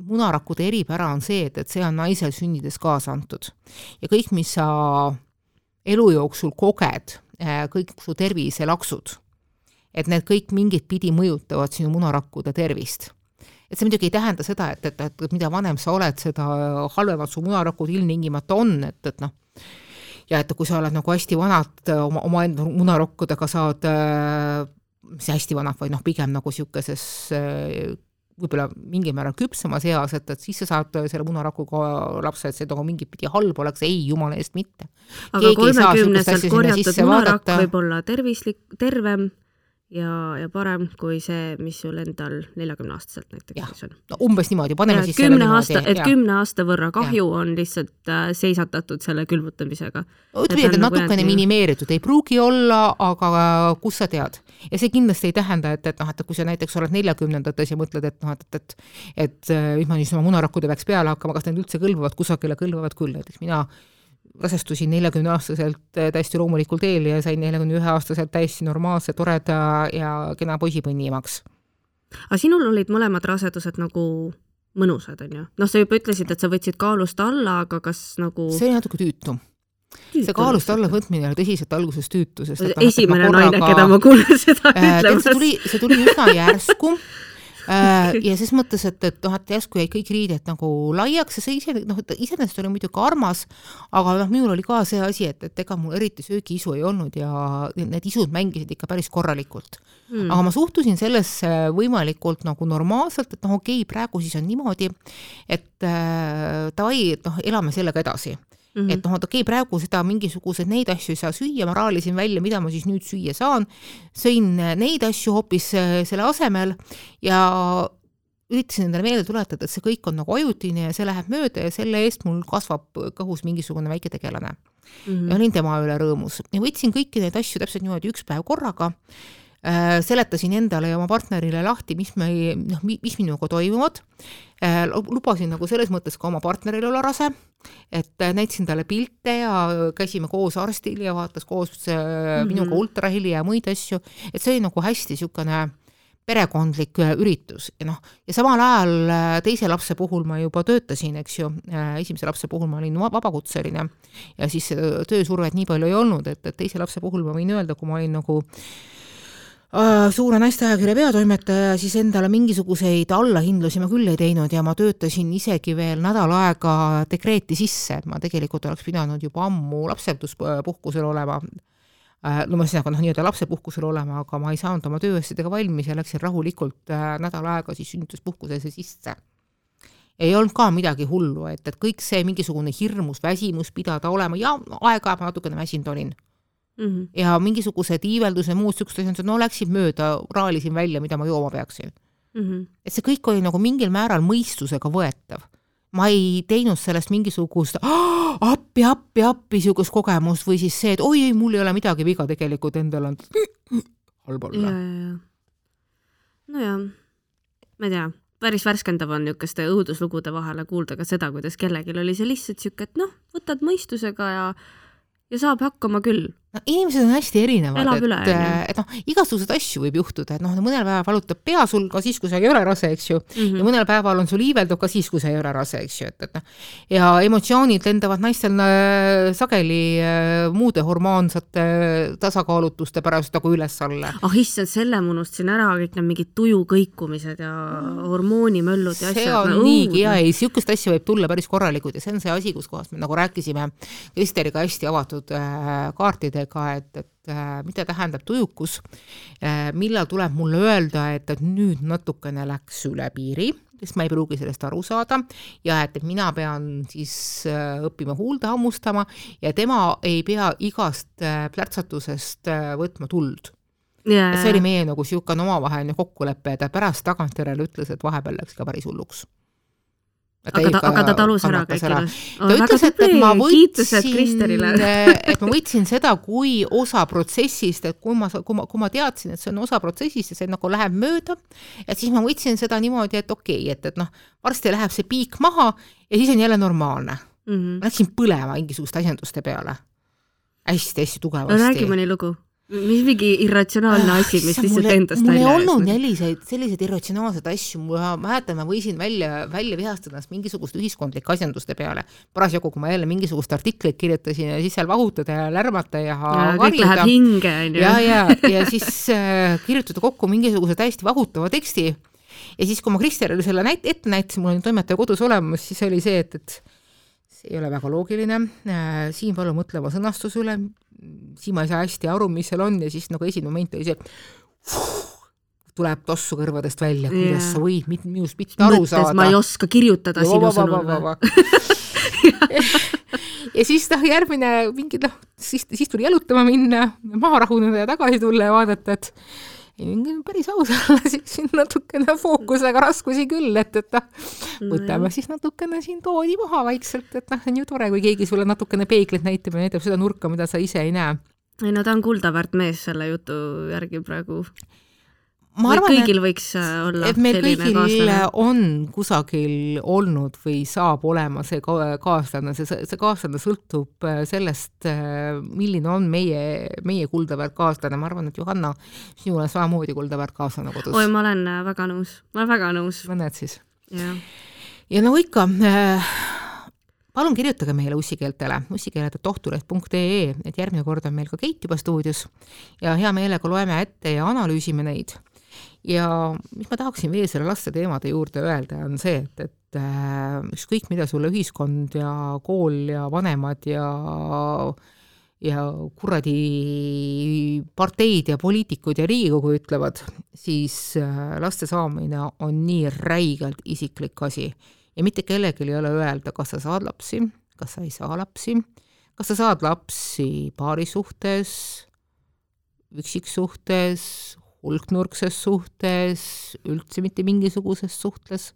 munarakkude eripära on see, et, et see on naisel sünnides kaasa antud. ja kõik, mis sa elu jooksul koged, äh, kõik su terviselaksud, et need kõik mingit pidi mõjutavad sinu munarakkude tervist et see muidugi ei tähenda seda, et, et, et mida vanem sa oled, seda halvemad su munarakud ilmtingimata on, et, et noh, ja et kui sa oled nagu hästi vanad oma, omaenda munarakkudega saad äh, mis hästi vanad, vaid noh, pigem nagu niisuguses äh, võib-olla mingil määral küpsemas eas, et, et siis sa saad selle munarakuga lapse, et see nagu mingit pidi halb oleks, ei, jumala eest mitte. aga kolmekümneselt korjatud munarakk võib olla tervislik, tervem ja, ja parem kui see, mis sul endal neljakümneaastaselt näiteks on. no umbes niimoodi, paneme ja, siis kümne aasta, et ja. kümne aasta võrra kahju ja. on lihtsalt äh, seisatatud selle külmutamisega. ütleme, et natukene nagu minimeeritud, ei pruugi olla, aga kus sa tead. ja see kindlasti ei tähenda, et, et noh, et kui sa näiteks oled neljakümnendates ja mõtled, et noh, et, et et mis ma siis oma munarakkude peaks peale hakkama, kas need üldse kõlbavad kusagile, kõlbavad küll, näiteks mina rasestusin neljakümneaastaselt äh, täiesti loomulikul teel ja sain neljakümne ühe aastaselt täiesti normaalse, toreda ja kena poisipõnni emaks. aga sinul olid mõlemad rasedused nagu mõnusad, on ju? noh, sa juba ütlesid, et sa võtsid kaalust alla, aga kas nagu see oli natuke tüütu Tüütu see kaalust alla võtmine oli tõsiselt alguses tüütu, sest esimene korraga, naine, keda ma kuulen seda äh, ütlemas. see tuli, see tuli üsna järsku ja ses mõttes, et, et noh, et järsku jäid kõik riided nagu laiaks ja see ise, noh, et iseenesest oli muidugi armas, aga noh, minul oli ka see asi, et, et ega mul eriti söögiisu ei olnud ja need isud mängisid ikka päris korralikult. Mm.. aga ma suhtusin sellesse võimalikult nagu normaalselt, et noh, okei okay,, praegu siis on niimoodi, et äh, davai, et noh, elame sellega edasi Mm -hmm. et noh, et okei okay,, praegu seda mingisuguseid neid asju ei saa süüa, ma raalisin välja, mida ma siis nüüd süüa saan, sõin neid asju hoopis äh, selle asemel ja üritasin endale meelde tuletada, et see kõik on nagu ajutine ja see läheb mööda ja selle eest mul kasvab kõhus mingisugune väike tegelane mm. -hmm. ja olin tema üle rõõmus ja võtsin kõiki neid asju täpselt niimoodi üks päev korraga Äh, seletasin endale ja oma partnerile lahti, mis me, noh, mis minuga toimuvad, äh, lubasin nagu selles mõttes ka oma partneril olla rase, et äh, näitasin talle pilte ja käisime koos arstil ja vaatas koos mm -hmm. minuga ultraheli ja muid asju, et see oli nagu hästi niisugune perekondlik üritus. Ja noh, ja samal ajal teise lapse puhul ma juba töötasin, eks ju, esimese lapse puhul ma olin vabakutseline. Ja siis töösurvet nii palju ei olnud, et, et teise lapse puhul ma võin öelda, kui ma olin nagu Äh, suure naisteajakirja peatoimetaja, siis endale mingisuguseid allahindlusi ma küll ei teinud ja ma töötasin isegi veel nädal aega dekreeti sisse, et ma tegelikult oleks pidanud juba ammu lapsenduspuhkusel olema. Äh, no ühesõnaga noh, nii-öelda lapsepuhkusel olema, aga ma ei saanud oma tööasjadega valmis ja läksin rahulikult äh, nädal aega siis sünnituspuhkusesse sisse ei olnud ka midagi hullu, et, et kõik see mingisugune hirmus väsimus pidada olema ja aeg-ajalt ma natukene väsinud olin mm. -hmm. ja mingisugused iiveldused, muud siuksed asjad, no läksin mööda, raalisin välja, mida ma jooma peaksin mm. -hmm. et see kõik oli nagu mingil määral mõistusega võetav. ma ei teinud sellest mingisugust appi, appi, appi niisugust kogemust või siis see, et oi ei, mul ei ole midagi viga, tegelikult endal on halb olla. nojah, ma ei tea päris värskendav on niisuguste õuduslugude vahele kuulda ka seda, kuidas kellelgi oli see lihtsalt niisugune, et noh, võtad mõistusega ja ja saab hakkama küll no inimesed on hästi erinevad, et, et noh, igasuguseid asju võib juhtuda, et noh, mõnel päeval valutab pea sul ka siis, kui sa ei ole rase, eks ju mm, -hmm. ja mõnel päeval on sul iiveldub ka siis, kui sa ei ole rase, eks ju, et, et noh, ja emotsioonid lendavad naistel äh, sageli äh, muude hormoonsate tasakaalutuste pärast nagu üles-alla. ah issand, selle ma unustasin ära, kõik need mingid tujukõikumised ja hormoonimöllud ja see asjad. see on niigi ja ei, niisugust asja võib tulla päris korralikult ja see on see asi, kus kohas me nagu rääkisime Esteriga hästi avatud äh, kaartide mõttega, et, et äh, mida tähendab tujukus? Äh,, millal tuleb mulle öelda, et, et nüüd natukene läks üle piiri, sest ma ei pruugi sellest aru saada ja et, et mina pean siis äh, õppima huulde hammustama ja tema ei pea igast plärtsatusest võtma tuld. Yeah.. see oli meie nagu niisugune omavaheline kokkulepe, ta pärast tagantjärele ütles, et vahepeal läks ka päris hulluks aga ta, aga ta talus ära kõik ilusti. ta ütles, et, et ma võtsin, et ma võtsin seda kui osa protsessist, et kui ma, kui ma, kui ma teadsin, et see on osa protsessist ja see nagu läheb mööda, et siis ma võtsin seda niimoodi, et okei okay,, et, et noh, varsti läheb see piik maha ja siis on jälle normaalne mm. -hmm. ma läksin põlema mingisuguste asjanduste peale hästi-hästi tugevasti. räägi mõni lugu mis mingi irratsionaalne asi, mis lihtsalt mulle, endast välja mul ei olnud selliseid, selliseid irratsionaalseid asju, ma mäletan, ma võisin välja, välja vihastada ennast mingisuguste ühiskondlike asjanduste peale. parasjagu, kui ma jälle mingisugust artiklit kirjutasin ja siis seal vahutada ja lärmata ja, ja kõik läheb hinge, on ju. ja, ja, ja siis äh, kirjutada kokku mingisuguse täiesti vahutava teksti ja siis, kui ma Kristjanile selle näit-, ette näitasin, mul oli toimetaja kodus olemas, siis oli see, et, et see ei ole väga loogiline, äh, Siim, palun mõtle oma sõnastuse üle, siin ma ei saa hästi aru, mis seal on ja siis nagu esimene moment oli see, tuleb tossu kõrvadest välja, kuidas Jaa. sa võid mit- minust mitte aru mõttes saada. ma ei oska kirjutada Ja sinu sõnul või? ja siis noh, järgmine mingi noh, siis, siis tuli jalutama minna, maha rahuneda ja tagasi tulla ja vaadata, et ei, päris aus olla, siis siin natukene fookusega raskusi küll, et, et noh, võtame siis natukene siin tooni maha vaikselt, et noh, on ju tore, kui keegi sulle natukene peeglit näitab ja näitab seda nurka, mida sa ise ei näe. ei no ta on kuldaväärt mees selle jutu järgi praegu. Ma arvan, kõigil et, võiks äh, olla et meil kõigil kaaslane. on kusagil olnud või saab olema see ka- kaaslane, see, see kaaslane sõltub äh, sellest, milline on meie, meie kuldaväärt kaaslane, ma arvan, et Johanna, sinul on samamoodi kuldaväärt kaaslane kodus. oi, ma olen äh, väga nõus, ma olen väga nõus. no näed siis. ja nagu ikka äh,, palun kirjutage meile ussikeeltele, ussikeeled.tohtuleht.ee, et järgmine kord on meil ka Keit juba stuudios ja hea meelega loeme ette ja analüüsime neid. Ja mis ma tahaksin veel selle laste teemade juurde öelda, on see, et, et äh, ükskõik, mida sulle ühiskond ja kool ja vanemad ja ja kuradi parteid ja poliitikud ja Riigikogu ütlevad, siis äh, laste saamine on nii räigelt isiklik asi. Ja mitte kellelgi ei ole öelda, kas sa saad lapsi, kas sa ei saa lapsi, kas sa saad lapsi paari suhtes, üksiksuhtes, hulknurkses suhtes, üldse mitte mingisuguses suhtes.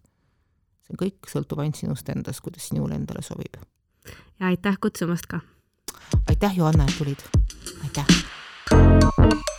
see kõik sõltub ainult sinust endast, kuidas sinule endale sobib. ja aitäh kutsumast ka! aitäh, Johanna, et tulid! aitäh!